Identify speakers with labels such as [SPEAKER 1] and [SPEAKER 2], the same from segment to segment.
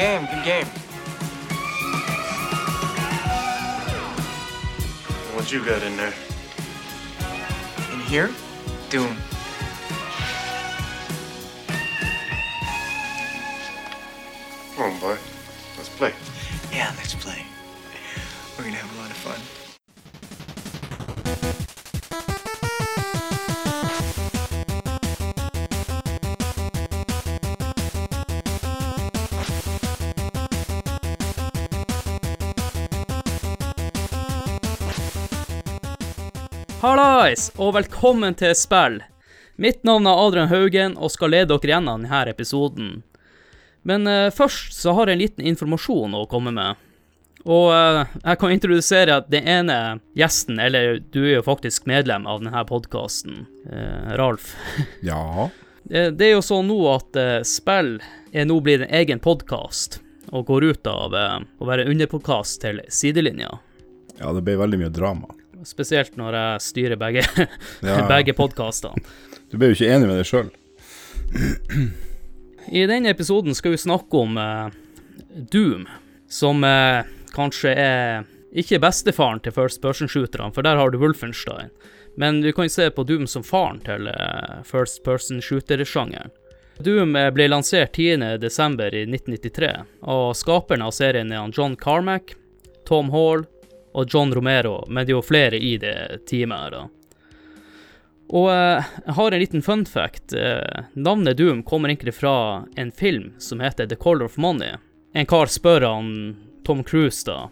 [SPEAKER 1] game, good game.
[SPEAKER 2] What you got in there?
[SPEAKER 1] In here, Doom.
[SPEAKER 2] Come on, boy. Let's play.
[SPEAKER 1] Yeah, let's play. We're gonna have a
[SPEAKER 3] Hallais, og velkommen til spill. Mitt navn er Adrian Haugen, og skal lede dere gjennom denne episoden. Men uh, først så har jeg en liten informasjon å komme med. Og uh, jeg kan introdusere at den ene gjesten, eller du er jo faktisk medlem av denne podkasten, Ralf.
[SPEAKER 4] Ja.
[SPEAKER 3] Eh, Det er jo sånn nå at eh, spill er nå blitt en egen podkast, og går ut av eh, å være underpodkast til sidelinja.
[SPEAKER 4] ja, det ble veldig mye drama.
[SPEAKER 3] Spesielt når jeg styrer begge,
[SPEAKER 4] Ja.
[SPEAKER 3] begge podkastene.
[SPEAKER 4] Du ble jo ikke enig med deg sjøl.
[SPEAKER 3] I denne episoden skal vi snakke om uh, Doom, som uh, kanskje er ikke bestefaren til first person-shooterne, for der har du Wolfenstein. Men du kan se på Doom som faren til uh, first person shooter-sjangeren. Doom ble lansert 10.12. i 1993 av skaperne av serien er John Carmack, Tom Hall og John Romero, men det er jo flere i det teamet her. da. Og eh, jeg har en liten fun fact. Eh, navnet Doom kommer egentlig fra en film som heter The Color of Money. En kar spør han Tom Cruise da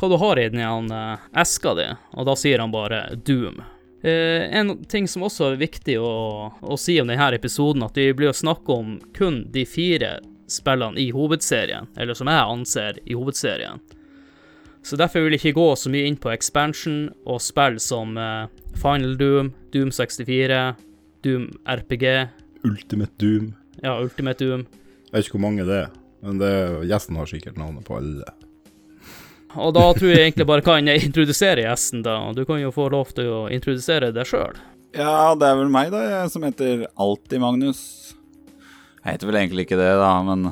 [SPEAKER 3] hva du har i den eh, eska di, og da sier han bare Doom. En ting som også er viktig å, å si om denne episoden, at vi blir å snakke om kun de fire spillene i hovedserien, eller som jeg anser i hovedserien. Så derfor vil jeg ikke gå så mye inn på expansion og spill som eh, Final Doom, Doom 64, Doom RPG,
[SPEAKER 4] Ultimate Doom.
[SPEAKER 3] ja, Ultimate Doom.
[SPEAKER 4] Jeg vet ikke hvor mange det er, men det, gjesten har sikkert navnet på alle.
[SPEAKER 3] Og da tror jeg egentlig bare kan jeg introdusere gjesten, da. Du kan jo få lov til å introdusere deg sjøl.
[SPEAKER 5] Ja, det er vel meg, da, jeg som heter Alltid Magnus. Jeg heter vel egentlig ikke det, da, men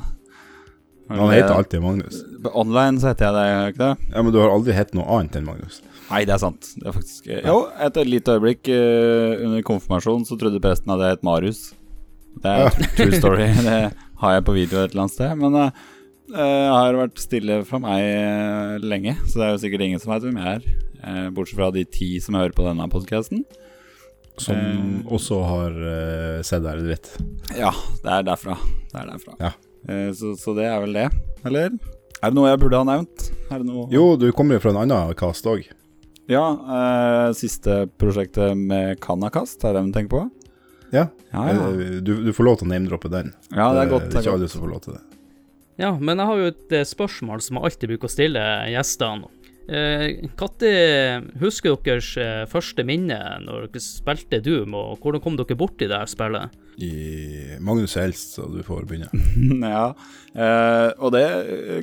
[SPEAKER 4] Han heter alltid Magnus.
[SPEAKER 5] Online så heter jeg det, gjør jeg ikke det?
[SPEAKER 4] Ja, Men du har aldri hett noe annet enn Magnus.
[SPEAKER 5] Nei, det er sant. Det er faktisk Jo, et lite øyeblikk eh, under konfirmasjon så trodde presten at jeg het Marius. Det er true, true story. Det har jeg på video et eller annet sted. Men jeg har vært stille fra meg eh, lenge, så det er jo sikkert ingen som vet hvem jeg er. Uh, bortsett fra de ti som hører på denne podkasten.
[SPEAKER 4] Som
[SPEAKER 5] uh,
[SPEAKER 4] også har uh, sett deg dritt.
[SPEAKER 5] Ja, det er derfra. Det er derfra.
[SPEAKER 4] Ja.
[SPEAKER 5] Eh, så, så det er vel det, eller? Er det noe jeg burde ha nevnt? Er det noe
[SPEAKER 4] Jo, du kommer jo fra en annen cast òg.
[SPEAKER 5] Ja, eh, siste prosjektet med Kanakast, er det du tenker på?
[SPEAKER 4] Ja.
[SPEAKER 5] Ja, ja.
[SPEAKER 4] Eh, Du, du får lov til å name-droppe den.
[SPEAKER 5] ja det er godt.
[SPEAKER 4] Det er ikke alle som får lov til det.
[SPEAKER 3] Ja, men jeg har jo et eh, spørsmål som jeg alltid bruker å stille gjestene. Eh, Når husker deres eh, første minne når dere spilte Doom, og hvordan kom dere borti det her spillet?
[SPEAKER 4] I Magnus helst, så du får begynne.
[SPEAKER 5] ja, eh, og det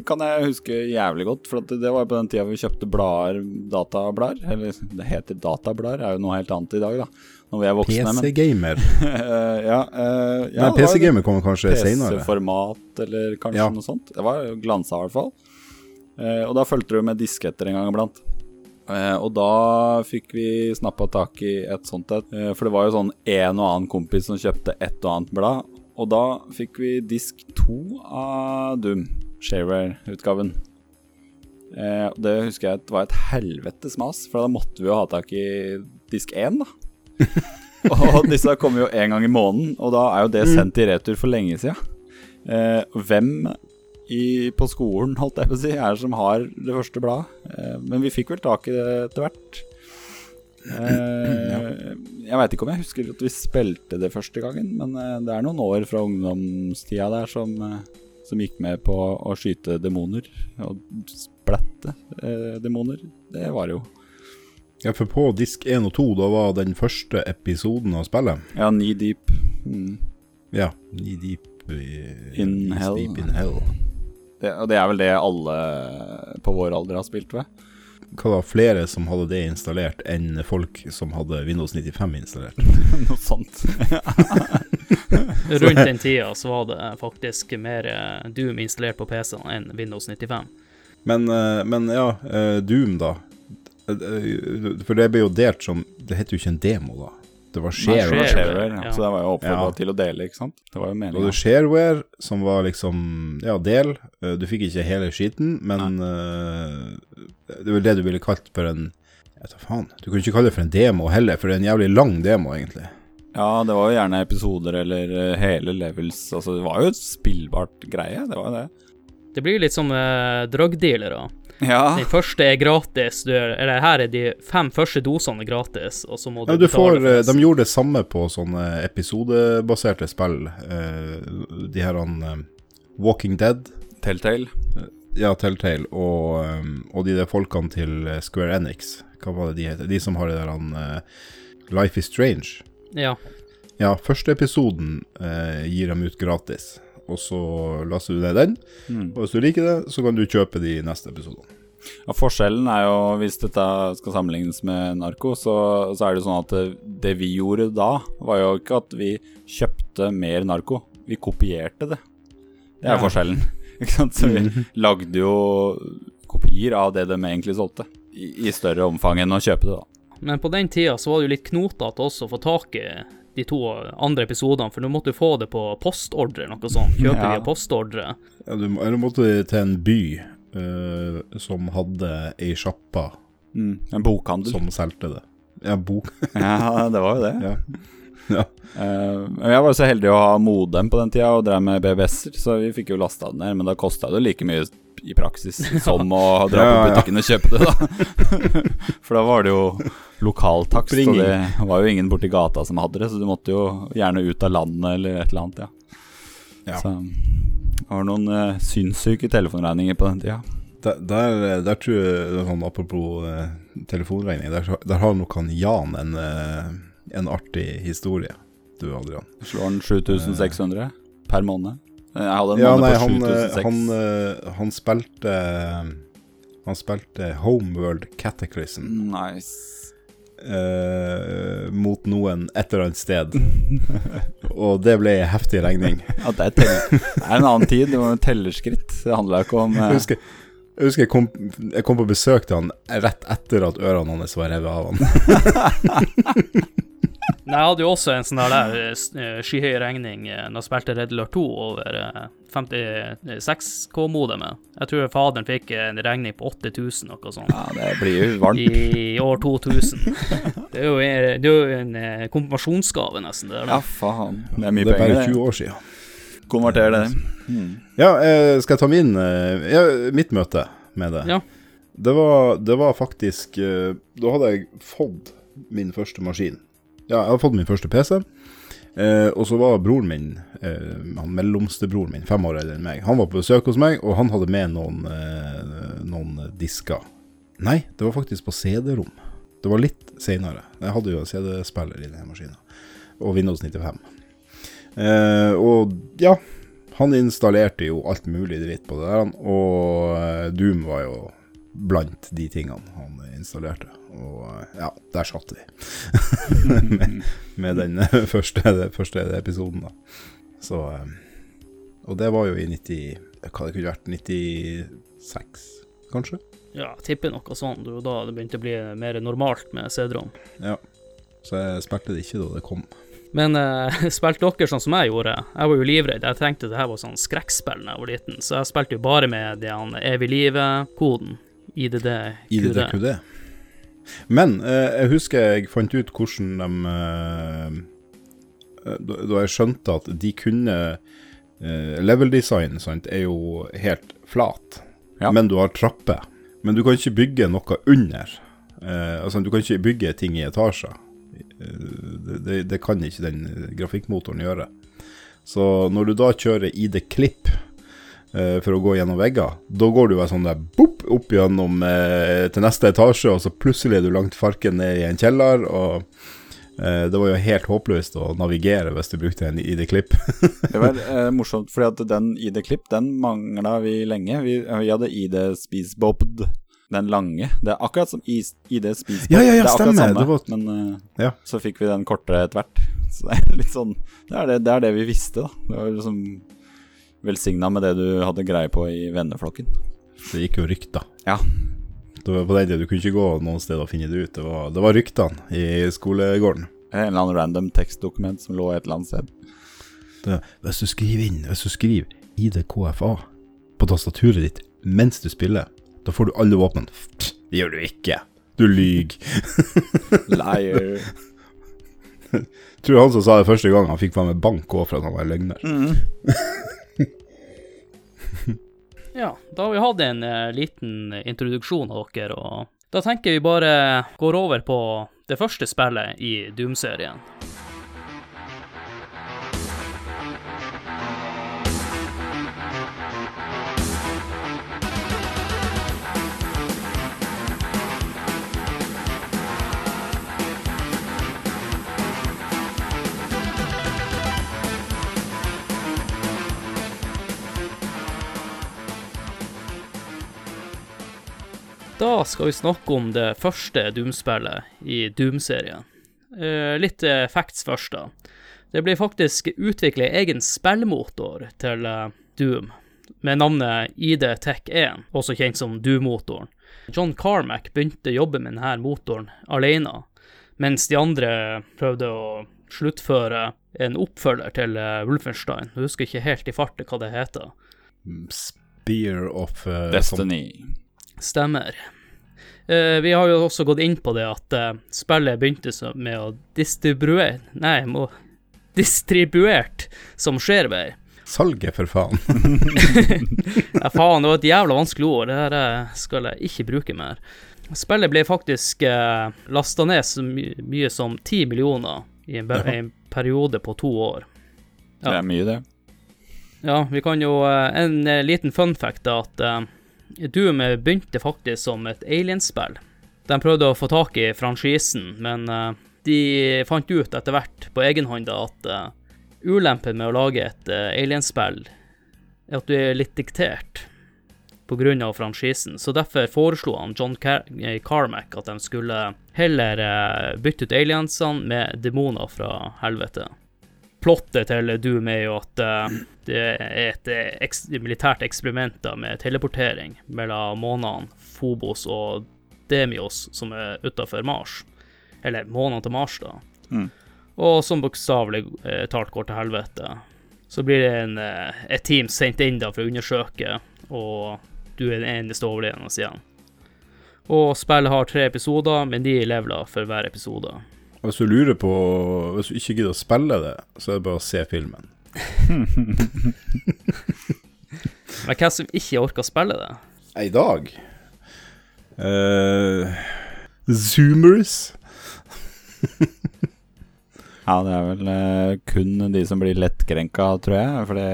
[SPEAKER 5] kan jeg huske jævlig godt, for at det var på den tida vi kjøpte blader, datablader. Eller det heter datablader, er jo noe helt annet i dag, da. Når vi er voksne.
[SPEAKER 4] PC-gamer.
[SPEAKER 5] Eh, ja, eh, ja,
[SPEAKER 4] Men PC-gamer kommer kanskje seinere.
[SPEAKER 5] PC-format eller kanskje
[SPEAKER 4] Ja.
[SPEAKER 5] noe sånt. Det var glansa i hvert fall. Eh, og da fulgte det med disketter en gang iblant. Eh, og da fikk vi snappa tak i et sånt et. Eh, for det var jo sånn en og annen kompis som kjøpte et og annet blad. Og da fikk vi disk to av Doom, Shareware-utgaven. Eh, det husker jeg var et helvetes mas, for da måtte vi jo ha tak i disk én, da. og disse kommer jo en gang i måneden, og da er jo det sendt i retur for lenge sida. Eh, hvem i, på skolen, holdt jeg på å si, er det som har det første bladet? Eh, men vi fikk vel tak i det etter hvert. Eh, jeg veit ikke om jeg husker at vi spilte det første gangen, men eh, det er noen år fra ungdomstida der som, som gikk med på å skyte demoner. Og splatte demoner. Det var det jo.
[SPEAKER 4] Ja, for på disk 1 og 2, da var den første episoden av spillet.
[SPEAKER 5] Ja, Knee Deep. Mm.
[SPEAKER 4] Ja. Knee deep i,
[SPEAKER 5] In hell.
[SPEAKER 4] Deep in hell.
[SPEAKER 5] Det, og det er vel det alle på vår alder har spilt ved.
[SPEAKER 4] hva da, flere som hadde det installert, enn folk som hadde Windows 95 installert.
[SPEAKER 5] Noe sånt.
[SPEAKER 3] Rundt den tida så var det faktisk mer eh, Doom installert på PC-en enn Windows 95.
[SPEAKER 4] Men, eh, men ja, eh, Doom, da. For det ble jo delt som Det heter jo ikke en demo, da. Det var
[SPEAKER 5] Nei,
[SPEAKER 4] share.
[SPEAKER 3] share.
[SPEAKER 5] shareware, ja.
[SPEAKER 3] ja.
[SPEAKER 5] Så det var jo oppfordra
[SPEAKER 4] Ja.
[SPEAKER 5] til å dele, ikke sant? Det var jo
[SPEAKER 4] Og
[SPEAKER 5] meninga.
[SPEAKER 4] det shareware, som var liksom Ja, del. Eh, Du fikk ikke hele skiten, men uh, det er vel det du ville kalt for en Jeg tar faen. Du kunne ikke kalle det for en demo heller, for det er en jævlig lang demo, egentlig.
[SPEAKER 5] Ja, det var jo gjerne episoder eller eh, hele levels. Altså, det var jo et spillbart greie, det var jo det.
[SPEAKER 3] Det blir jo litt som uh, drugdealere.
[SPEAKER 5] Ja,
[SPEAKER 3] Den første er gratis, du, er- eller her er de fem første dosene gratis, og så må du
[SPEAKER 4] Ja, du får, eh, de gjorde det samme på sånne episodebaserte spill. Uh, De her han, eh, Walking Dead,
[SPEAKER 5] Telltale.
[SPEAKER 4] ja, Telltale, og, um, og de der folkene til Square Enix. Hva var det de heter? De som har det der han uh, Life is Strange.
[SPEAKER 3] Ja.
[SPEAKER 4] Ja, første episoden uh, gir dem ut gratis, og så laster du ned den.
[SPEAKER 5] Mm.
[SPEAKER 4] Og hvis du liker det, så kan du kjøpe de neste episodene.
[SPEAKER 5] Ja, forskjellen er jo, hvis dette skal sammenlignes med narko, så, så er det sånn at det, det vi gjorde da, var jo ikke at vi kjøpte mer narko. Vi kopierte det. Det er
[SPEAKER 3] Ja.
[SPEAKER 5] forskjellen. Ikke sant? Så vi lagde jo kopier av det de egentlig solgte, i, i større omfang enn å kjøpe det, da.
[SPEAKER 3] Men på den tida så var det jo litt knotete også å få tak i de to andre episodene, for nå måtte du få det på postordre, noe sånt. Kjøpe
[SPEAKER 5] Ja.
[SPEAKER 3] via postordre.
[SPEAKER 4] Ja, du, eller måtte du til en by uh, som hadde ei sjappa
[SPEAKER 5] Mm. En bokhandel.
[SPEAKER 4] som solgte det. Ja, bok.
[SPEAKER 5] Ja, det var jo det.
[SPEAKER 4] ja. ja.
[SPEAKER 5] Uh, jeg var så heldig å ha modem på den tida og drev med BBS-er, så vi fikk jo lasta den ned. Men da kosta det like mye i praksis som å dra
[SPEAKER 4] Ja,
[SPEAKER 5] på butikken og kjøpe det, da. For da var det jo lokaltakst, og det var jo ingen borti gata som hadde det, så du måtte jo gjerne ut av landet eller et eller annet, ja.
[SPEAKER 4] Ja.
[SPEAKER 5] Så det var noen uh, sinnssyke telefonregninger på den tida.
[SPEAKER 4] Der, der, der tror jeg, sånn apropos eh, telefonregning, der, der har nok han Jan en, eh, en artig historie, du Adrian.
[SPEAKER 5] Slår han 7600 per måned? Eh, Jeg hadde en
[SPEAKER 4] Ja, nei,
[SPEAKER 5] på
[SPEAKER 4] han, eh,
[SPEAKER 5] 7006.
[SPEAKER 4] han, eh, han spilte Han spilte Homeworld Cataclysm
[SPEAKER 5] Nice.
[SPEAKER 4] eh, mot noen et eller annet sted. Og det ble en heftig regning.
[SPEAKER 5] Ja, det er, det er en annen tid, det var tellerskritt. Det handla ikke om eh,
[SPEAKER 4] Jeg husker, jeg, husker jeg, kom, jeg kom på besøk til han rett etter at ørene hans var revet av han.
[SPEAKER 3] Nei, jeg hadde jo også en sånn der der skyhøy regning eh, når jeg spilte Red Alert 2 over eh, 56K-modemet. Jeg tror faderen fikk en regning på 8000, noe sånt.
[SPEAKER 5] Ja, det blir jo varmt.
[SPEAKER 3] I år 2000. Det er jo, det er jo en eh, konfirmasjonsgave, nesten. Det der,
[SPEAKER 5] Ja, faen. Det er mye
[SPEAKER 4] Det er bare 20 år siden.
[SPEAKER 5] Konverter det. Hmm.
[SPEAKER 4] Ja, eh, skal jeg ta min eh, ja, mitt møte med det?
[SPEAKER 3] Ja.
[SPEAKER 4] Det var, det var faktisk eh, Da hadde jeg fått min første maskin. Ja, jeg hadde fått min første PC. Eh, og så var broren min, eh, han mellomste broren min, fem år eldre enn meg, han var på besøk hos meg, og han hadde med noen, eh, noen disker. Nei, det var faktisk på CD-rom. Det var litt seinere. Jeg hadde jo en CD-spiller i denne maskinen. Og Windows 95. Eh, og ja, han installerte jo alt mulig dritt på det der, og eh, Doom var jo blant de tingene han installerte. Og eh, ja, der satt vi. med, med den eh, første, første episoden, da. Så eh, Og det var jo i 90 Hva det kunne vært? 96, kanskje?
[SPEAKER 3] Ja, jeg tipper noe sånt. Det var da det begynte å bli mer normalt med CD-rom.
[SPEAKER 4] Ja. Så jeg spilte det ikke da det kom.
[SPEAKER 3] Men uh, spilte dere sånn som jeg gjorde? Jeg var jo livredd. Jeg tenkte det her var sånn skrekkspill da jeg var liten, så jeg spilte jo bare med den evig livet-koden. IDD, QD.
[SPEAKER 4] IDDQD. Men eh, jeg husker jeg fant ut hvordan de eh, da, da jeg skjønte at de kunne eh, Level design sant, er jo helt flat,
[SPEAKER 5] Ja.
[SPEAKER 4] men du har trapper. Men du kan ikke bygge noe under. Eh, altså, du kan ikke bygge ting i etasjer. Eh, det, det, det kan ikke den eh, grafikkmotoren gjøre. Så når du da kjører ID-klipp eh, for å gå gjennom vegger, da går du bare sånn der boop, opp gjennom eh, til neste etasje, og så plutselig er du langt farken ned i en kjeller. og eh, Det var jo helt håpløst å navigere hvis du brukte en ID-klipp.
[SPEAKER 5] Det var eh, morsomt, fordi at den ID-klipp, den mangla vi lenge. Vi, vi hadde ID Spisbobd, Den lange. Det er akkurat som ID-spisbobd,
[SPEAKER 4] Ja, ja, ja,
[SPEAKER 5] det er
[SPEAKER 4] stemmer.
[SPEAKER 5] samme,
[SPEAKER 4] Det var-
[SPEAKER 5] Men eh,
[SPEAKER 4] Ja.
[SPEAKER 5] så fikk vi den kortere etter hvert. Så det er litt sånn Det er det, det, er det vi visste, da. Det var liksom velsigna med det du hadde greie på i venneflokken.
[SPEAKER 4] Det gikk jo rykter.
[SPEAKER 5] Ja.
[SPEAKER 4] Det var på den tiden du kunne ikke gå noen sted og finne det ut. Det var, det var ryktene i skolegården.
[SPEAKER 5] En eller annen random tekstdokument som lå et eller annet sted.
[SPEAKER 4] Det, hvis du skriver inn Hvis du skriver IDKFA på tastaturet ditt mens du spiller, da får du alle våpen. Det gjør du ikke. Du lyver.
[SPEAKER 5] Liar.
[SPEAKER 4] Tror han som sa det første gang, han fikk faen meg bank òg for at han var løgner.
[SPEAKER 3] Ja, da har vi hatt en uh, liten introduksjon av dere, og da tenker vi bare går over på det første spillet i Doom-serien. Da skal vi snakke om det første Doom-spillet i Doom-serien. Eh, litt eh, facts først, da. Det ble faktisk utviklet egen spillmotor til eh, Doom, med navnet ID Tech 1, også kjent som Doom-motoren. John Carmack begynte å jobbe med denne motoren alene, mens de andre prøvde å sluttføre en oppfølger til Wolfenstein. Jeg husker ikke helt i farten hva det heter.
[SPEAKER 4] Spear of uh,
[SPEAKER 5] Destiny.
[SPEAKER 3] Stemmer. Eh, vi har jo også gått inn på det at eh, spillet begynte med å distribuere Nei, må distribuert som skjervei.
[SPEAKER 4] Salget, for faen.
[SPEAKER 3] Ja, faen, det var et jævla vanskelig ord. Det her eh, skal jeg ikke bruke mer. Spillet ble faktisk eh, lasta ned så my mye som ti millioner i en, per- en periode på to år. Ja.
[SPEAKER 5] Det er mye, det.
[SPEAKER 3] Ja, vi kan jo eh, En liten fun fact er at eh, Doom begynte faktisk som et alienspill. De prøvde å få tak i franchisen, men eh, de fant ut etter hvert på egen hånd at eh, ulempen med å lage et uh, alienspill er at du er litt diktert pga. franchisen. Så derfor foreslo han John Car eh, Carmack at de skulle heller eh, bytte ut aliensene med demoner fra helvete plottet til Doom er jo at eh, det er et eh, eks militært eksperiment da, med teleportering mellom månedene Phobos og Demios, som er utafor Mars. Eller månedene til Mars, da.
[SPEAKER 5] Mm.
[SPEAKER 3] Og som bokstavelig eh, talt går til helvete. Så blir det en, et team sendt inn da for å undersøke, og du er den eneste overlevende igjen. Og spillet har tre episoder, men de er leveler for hver episode.
[SPEAKER 4] Hvis du lurer på Hvis du ikke gidder å spille det, så er det bare å se filmen.
[SPEAKER 3] Men hvem som ikke orker å spille det?
[SPEAKER 4] I dag uh, Zoomers.
[SPEAKER 5] Ja, det er vel uh, kun de som blir lettkrenka, tror jeg. For det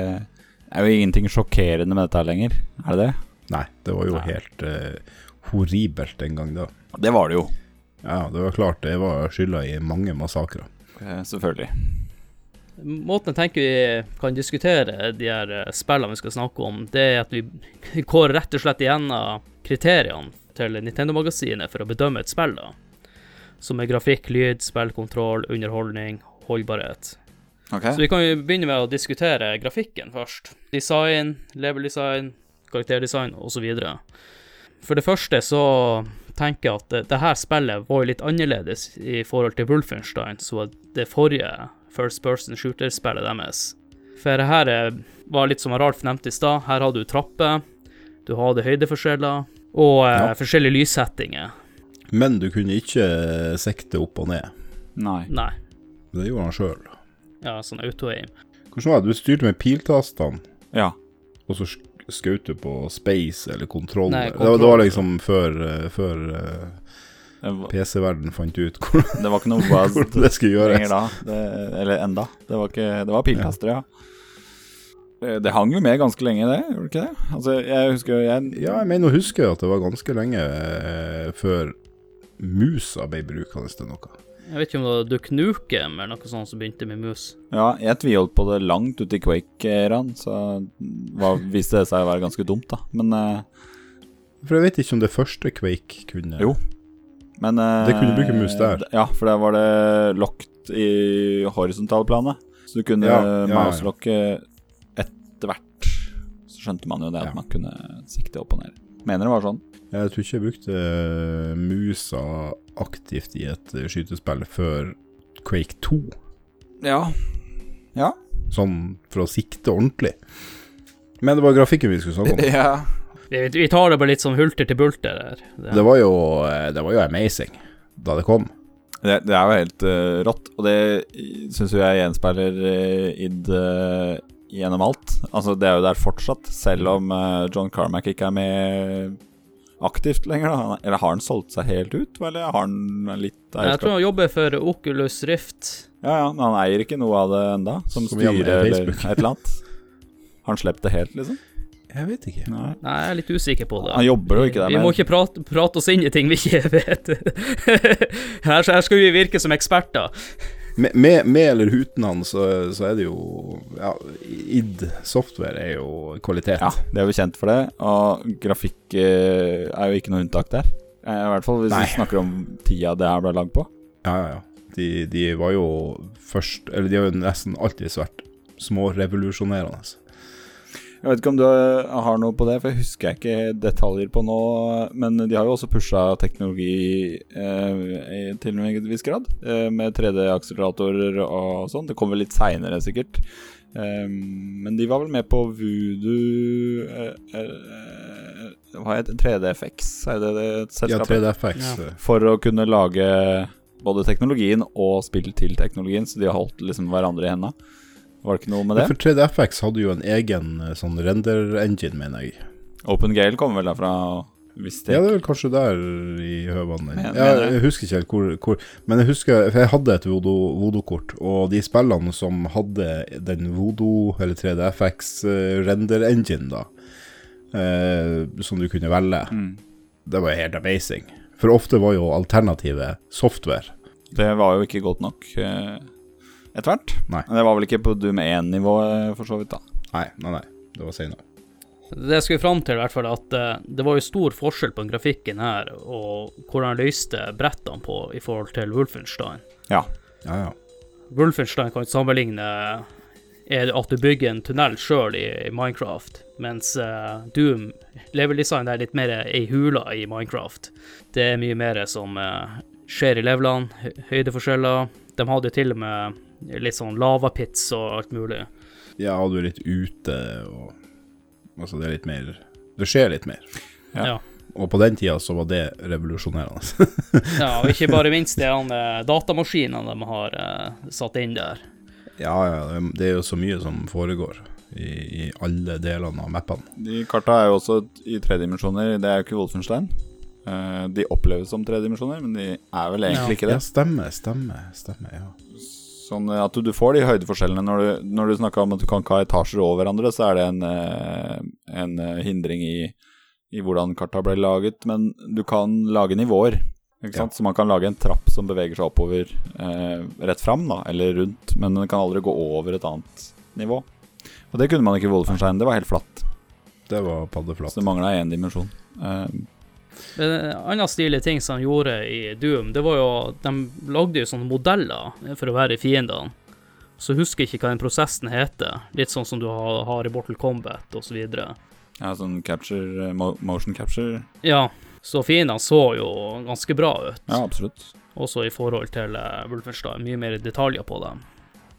[SPEAKER 5] er jo ingenting sjokkerende med dette her lenger. Er det det?
[SPEAKER 4] Nei, det var jo
[SPEAKER 5] Nei.
[SPEAKER 4] helt uh, horribelt en gang da.
[SPEAKER 5] Det var det jo.
[SPEAKER 4] Ja, det var klart det var skylda i mange massakrer.
[SPEAKER 5] Eh, selvfølgelig.
[SPEAKER 3] Måten jeg tenker vi kan diskutere de her eh, spillene vi skal snakke om, det er at vi går rett og slett igjennom kriteriene til Nintendo-magasinet for å bedømme et spill, da. Som er grafikk, lyd, spillkontroll, underholdning, holdbarhet.
[SPEAKER 5] Ok.
[SPEAKER 3] Så vi kan jo begynne med å diskutere grafikken først. Design, level design, karakterdesign osv. For det første så tenker at det, det her spillet var jo litt annerledes i forhold til Wolfenstein, så det forrige First Person Shooter-spillet deres. For her eh, var litt som Ralf nevnte i stad, her hadde du trapper, du hadde høydeforskjeller og eh,
[SPEAKER 4] Ja.
[SPEAKER 3] forskjellige lyssettinger.
[SPEAKER 4] Men du kunne ikke sikte opp og ned.
[SPEAKER 5] Nei.
[SPEAKER 3] Nei,
[SPEAKER 4] Det gjorde han sjøl.
[SPEAKER 3] ja, sånn auto-aim.
[SPEAKER 4] Hvordan var det? Du styrte med piltastene,
[SPEAKER 5] Ja.
[SPEAKER 4] og så sk- skjøt du på space eller kontroll?
[SPEAKER 3] Nei,
[SPEAKER 4] Det, var, det var liksom før, eh, før eh, PC-verden fant ut hvor,
[SPEAKER 5] det var ikke noe
[SPEAKER 4] hvordan det skulle gjøres.
[SPEAKER 5] da. Det, eller enda. Det var, ikke, det var pilkastere, ja. Det, det hang jo med ganske lenge, det. Gjorde ikke det? Altså, jeg husker jeg
[SPEAKER 4] Ja, jeg mener å huske at det var ganske lenge eh, før musa ble brukende til noe.
[SPEAKER 3] Jeg vet ikke om det var Duck Nukem eller noe sånt som begynte med mus.
[SPEAKER 5] Ja, jeg tviholdt på det langt ute i Quake-æraen, så var, viste det seg å være ganske dumt, da. Men uh,
[SPEAKER 4] For jeg vet ikke om det første Quake kunne
[SPEAKER 5] Jo. Men uh,
[SPEAKER 4] Det kunne bruke mus der.
[SPEAKER 5] Ja, for der var det locked i horisontalplanet. Så du kunne
[SPEAKER 4] Ja,
[SPEAKER 5] ja,
[SPEAKER 4] ja, ja.
[SPEAKER 5] etter hvert. Så skjønte man jo det at
[SPEAKER 4] Ja.
[SPEAKER 5] man kunne sikte opp og ned. Mener det var sånn.
[SPEAKER 4] Jeg tror ikke jeg brukte eh, musa aktivt i et eh, skytespill før Quake 2.
[SPEAKER 5] Ja. Ja.
[SPEAKER 4] Sånn for å sikte ordentlig. Men det var grafikken vi skulle snakke om.
[SPEAKER 5] ja.
[SPEAKER 3] Vi, vi tar det bare litt sånn hulter til bulter Der. Det,
[SPEAKER 4] Det var jo, eh, det var jo amazing da det kom.
[SPEAKER 5] Det, det er jo helt uh, rått, og det syns jo jeg gjenspeiler uh, id uh, gjennom alt. Altså, det er jo der fortsatt, selv om John Carmack ikke er med aktivt lenger. Da. Eller har han solgt seg helt ut, eller har han litt
[SPEAKER 3] jeg tror han jobber for Oculus Rift.
[SPEAKER 5] Ja, ja, men han eier ikke noe av det enda som,
[SPEAKER 4] Som
[SPEAKER 5] styrer eller et eller annet. Har han sluppet det helt, liksom?
[SPEAKER 4] Jeg vet ikke.
[SPEAKER 5] Nei.
[SPEAKER 3] Nei, jeg er litt usikker på det.
[SPEAKER 5] Han jobber jo ikke der
[SPEAKER 3] Vi må ikke prate, prate oss inn i ting vi ikke vet. her, her skal vi virke som eksperter.
[SPEAKER 4] Med, med, med eller uten han, så, så er det jo Ja, id Software er jo kvalitet.
[SPEAKER 5] Ja, det er jo kjent for det, og grafikk eh, er jo ikke noe unntak der. Eh, I hvert fall hvis
[SPEAKER 4] Nei.
[SPEAKER 5] vi snakker om tida det her ble lagd på.
[SPEAKER 4] Ja, ja, ja. De, de var jo først Eller de har jo nesten alltid vært smårevolusjonerende.
[SPEAKER 5] Jeg vet ikke om du eh, har noe på det, for jeg husker ikke detaljer på nå. Men de har jo også pusha teknologi eh, til en viss grad, eh, med 3D-akseleratorer og sånn. Det kommer litt seinere, sikkert. Eh, men de var vel med på Voodoo eh, eh, Hva heter 3DFX, er det det
[SPEAKER 4] Ja, 3DFX.
[SPEAKER 3] Ja.
[SPEAKER 4] eh,
[SPEAKER 5] For å kunne lage både teknologien og spill til teknologien, så de har holdt liksom hverandre i henda. Var det ikke noe med det?
[SPEAKER 4] for 3DFX hadde jo en egen eh, sånn render-engine, mener jeg.
[SPEAKER 5] Open Gale kommer vel derfra,
[SPEAKER 4] Ja, det er vel kanskje der i høvene.
[SPEAKER 5] Men- jeg.
[SPEAKER 4] jeg husker ikke helt hvor, hvor Men jeg husker For jeg hadde et Voodoo-kort, og de spillene som hadde den Voodoo, eller 3DFX eh, render-engine, da, eh, som du kunne velge,
[SPEAKER 5] Mm.
[SPEAKER 4] det var helt amazing. For ofte var jo alternativet software.
[SPEAKER 5] Det var jo ikke godt nok eh, etter hvert.
[SPEAKER 4] Nei.
[SPEAKER 5] Men det var vel ikke på Doom 1-nivå, for så vidt, da.
[SPEAKER 4] Nei, nei, nei. Det var seinere.
[SPEAKER 3] Det jeg skulle fram til, i hvert fall, at eh, det var jo stor forskjell på den grafikken her og hvordan han løste brettene på i forhold til Wolfenstein.
[SPEAKER 5] Ja.
[SPEAKER 4] Ja, ja.
[SPEAKER 3] Wolfenstein kan sammenligne er at du bygger en tunnel sjøl i, i Minecraft, mens uh, Doom level-design er litt mer ei hula i Minecraft. Det er mye mer som uh, skjer i levelene, høydeforskjeller. De hadde til og med litt sånn lavapits og alt mulig.
[SPEAKER 4] Ja, du er litt ute, og Altså, det er litt mer Det skjer litt mer.
[SPEAKER 5] Ja.
[SPEAKER 3] Ja.
[SPEAKER 4] Og på den tida så var det revolusjonerende.
[SPEAKER 3] ja, og ikke bare minst det han datamaskinene de har eh, satt inn der.
[SPEAKER 4] Ja, ja, det- er jo så mye som foregår i, i alle delene av mappene.
[SPEAKER 5] De karta er jo også i tre dimensjoner. Det er jo ikke Wolfenstein. Uh, de oppleves som tre dimensjoner, men de er vel egentlig ikke
[SPEAKER 4] Ja,
[SPEAKER 5] det.
[SPEAKER 4] stemmer, stemmer, stemmer, ja.
[SPEAKER 5] Sånn at du, får de høydeforskjellene når du, når du snakker om at du kan ikke ha etasjer over hverandre, så er det en, eh, en eh, hindring i, i hvordan karta ble laget. Men du kan lage nivåer. Sant? Så man kan lage en trapp som beveger seg oppover eh, rett fram, da, eller rundt, men den kan aldri gå over et annet nivå. Og det kunne man ikke i Wolfenstein. Det var helt flatt.
[SPEAKER 4] Det var paddeflatt.
[SPEAKER 5] Så det mangla én dimensjon. Eh,
[SPEAKER 3] En annen stilig ting som de gjorde i Doom, det var jo De lagde jo sånne modeller for å være fiendene. Så husker jeg ikke hva den prosessen heter. Litt sånn som du har, har i Bortle Combat osv.
[SPEAKER 5] ja, sånn capture, eh, motion capture.
[SPEAKER 3] Ja, så fiendene så jo ganske bra ut.
[SPEAKER 5] Ja, absolutt.
[SPEAKER 3] Også i forhold til uh, Wolfenstein. Mye mer detaljer på dem.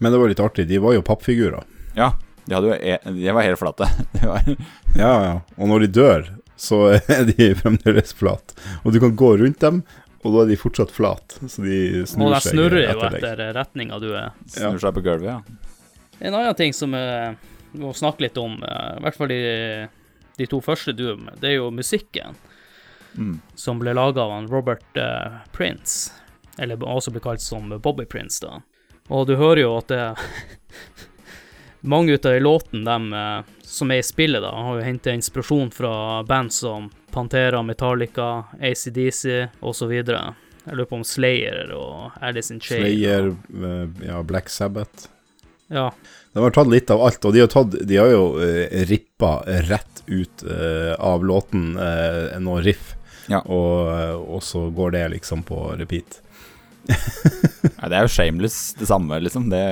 [SPEAKER 4] Men det var litt artig, de var jo pappfigurer.
[SPEAKER 5] Ja, de, hadde jo e de var helt flate. Det var,
[SPEAKER 4] Ja, ja. Og når de dør, så er de fremdeles flat. Og du kan gå rundt dem, og da er de fortsatt flat. Så de
[SPEAKER 3] Og
[SPEAKER 4] snur
[SPEAKER 3] de
[SPEAKER 4] seg
[SPEAKER 3] snurrer jo
[SPEAKER 4] etter deg.
[SPEAKER 3] etter retninga du er.
[SPEAKER 5] snur seg på gulvet, ja.
[SPEAKER 3] En annen ting som eh, vi må snakke litt om, eh, i hvert fall de, de to første Doom, det er jo musikken.
[SPEAKER 5] Mm.
[SPEAKER 3] som ble laga av han Robert uh, Prince, eller også ble kalt som Bobby Prince, da. Og du hører jo at det Mange ut av de låtene dem, eh, som er i spillet, da, har jo henta inspirasjon fra band som Pantera, Metallica, ACDC osv. Jeg lurer på om Slayer og Alice in Chains
[SPEAKER 4] Slayer, eh, ja, Black Sabbath.
[SPEAKER 3] Ja.
[SPEAKER 4] De har tatt litt av alt, og de har, tatt, de har jo uh, rippa rett ut uh, av låten uh, noe riff,
[SPEAKER 5] Ja.
[SPEAKER 4] og, uh, og så går det liksom på repeat.
[SPEAKER 5] Nei, det er jo shameless det samme, liksom. Det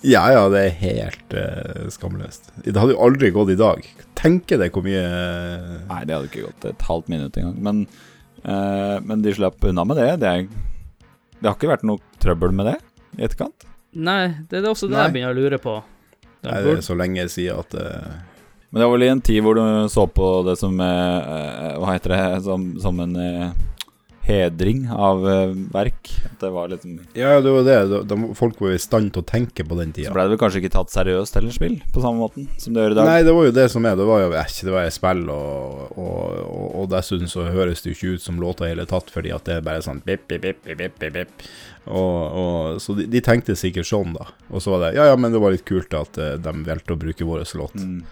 [SPEAKER 4] Ja, ja, det er helt uh, skamløst. Det hadde jo aldri gått i dag. Tenker deg hvor mye
[SPEAKER 5] Nei, det hadde ikke gått et halvt minutt engang. Men, uh, men de slapp unna med det. Det, er, det har ikke vært noe trøbbel med det i etterkant.
[SPEAKER 3] Nei, det er også det
[SPEAKER 4] Nei.
[SPEAKER 3] jeg begynner å lure på. De
[SPEAKER 4] Nei, det er så lenge siden at uh...
[SPEAKER 5] Men det var vel i en tid hvor du så på det som eh, eh, Hva heter det? Som, som en eh, hedring av eh, verk. At det var liksom
[SPEAKER 4] Ja, det var det. De, folk var i stand til å tenke på den
[SPEAKER 5] Så ble det vel kanskje ikke tatt seriøst heller, spill, på samme måten som det gjør i dag.
[SPEAKER 4] Nei, det var jo det som er. Det var jo ikke det var et spill, og, og, og, og dessuten så høres det jo ikke ut som låta i hele tatt, fordi at det er bare sånn bip, bip, bip, bip, bip, bip, bip. Og, og, så de, de tenkte sikkert sånn, da. Og så var det Ja, ja, men det var litt kult at eh, de valgte å bruke vår låt.
[SPEAKER 5] Mm.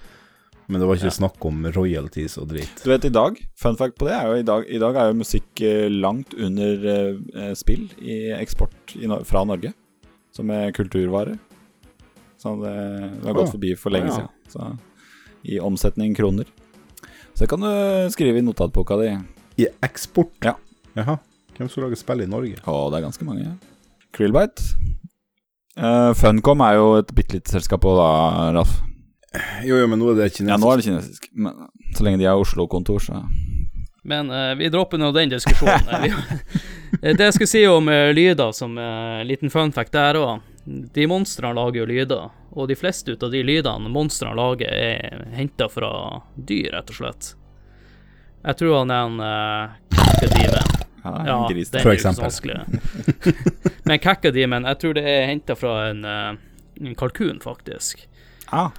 [SPEAKER 4] Men det var ikke
[SPEAKER 5] Ja.
[SPEAKER 4] snakk om royalties og drit.
[SPEAKER 5] Du vet, i dag, fun fact på det, er jo i dag, i dag er jo musikk eh, langt under eh, eh, spill i eksport i, fra Norge, som er kulturvare. Så det, det har gått forbi for lenge
[SPEAKER 4] ja.
[SPEAKER 5] siden. Så, I omsetning kroner. Så det kan du skrive i notatboka di.
[SPEAKER 4] I eksport?
[SPEAKER 5] Ja.
[SPEAKER 4] Jaha. Hvem som lager spill i Norge?
[SPEAKER 5] Å, det er ganske mange. Krillbite. Uh, Funcom er jo et bitte lite selskap òg, da, Ralf.
[SPEAKER 4] Jo, jo, men nå er det kinesisk.
[SPEAKER 5] Ja, nå er det kinesisk. Men så lenge de har Oslo-kontor, så
[SPEAKER 3] Men uh, vi dropper nå den diskusjonen. Eh, det jeg skulle si om uh, lyder, som uh, liten fun fact der òg De monstrene lager jo lyder, og de fleste ut av de lydene monstrene lager, er henta fra dyr, rett og slett. Jeg tror han er en uh, kakkadiven.
[SPEAKER 5] ja,
[SPEAKER 3] Ja,
[SPEAKER 5] gris.
[SPEAKER 3] den
[SPEAKER 4] For
[SPEAKER 3] er ikke så vanskelig. Men kakadimen, jeg tror det er henta fra en, uh, en kalkun, faktisk.
[SPEAKER 5] Ah,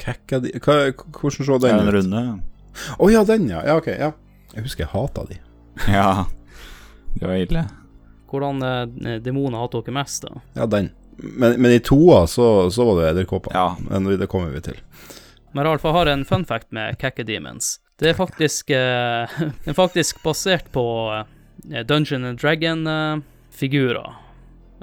[SPEAKER 4] Kekka di Hva, Hvordan så den
[SPEAKER 5] en
[SPEAKER 4] ut?
[SPEAKER 5] runde.
[SPEAKER 4] Å ja, den, ja. Ja, ok. Ja. Jeg husker jeg hata de.
[SPEAKER 5] Ja, det var ille.
[SPEAKER 3] Hvordan eh, demoner hater dere mest, da?
[SPEAKER 4] Ja, den. Men, men i toa så, så var det edderkopper.
[SPEAKER 5] Ja.
[SPEAKER 4] Men det kommer vi til.
[SPEAKER 3] Men Ralf, jeg har en fun fact med Kakkademons. Det er faktisk, eh, det er faktisk basert på eh, Dungeon and Dragon-figurer,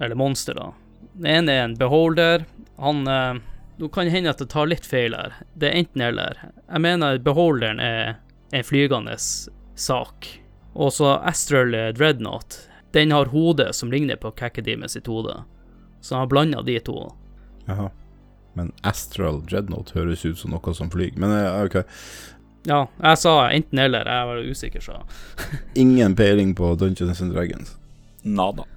[SPEAKER 3] eller monster, da. Den ene er en beholder. Han eh, Nå kan det hende at det tar litt feil her. Det er enten-eller. Jeg mener beholderen er en flygende sak. Og så Astral Dreadnought. Den har hodet som ligner på Kakadime sitt hode. Så han har blanda de to.
[SPEAKER 4] Jaha. Men Astral Dreadnought høres ut som noe som flyr. Men eh, ok.
[SPEAKER 3] Ja, jeg sa enten-eller. Jeg var usikker, så.
[SPEAKER 4] Ingen peiling på Dungeons and Dragons.
[SPEAKER 5] Nada.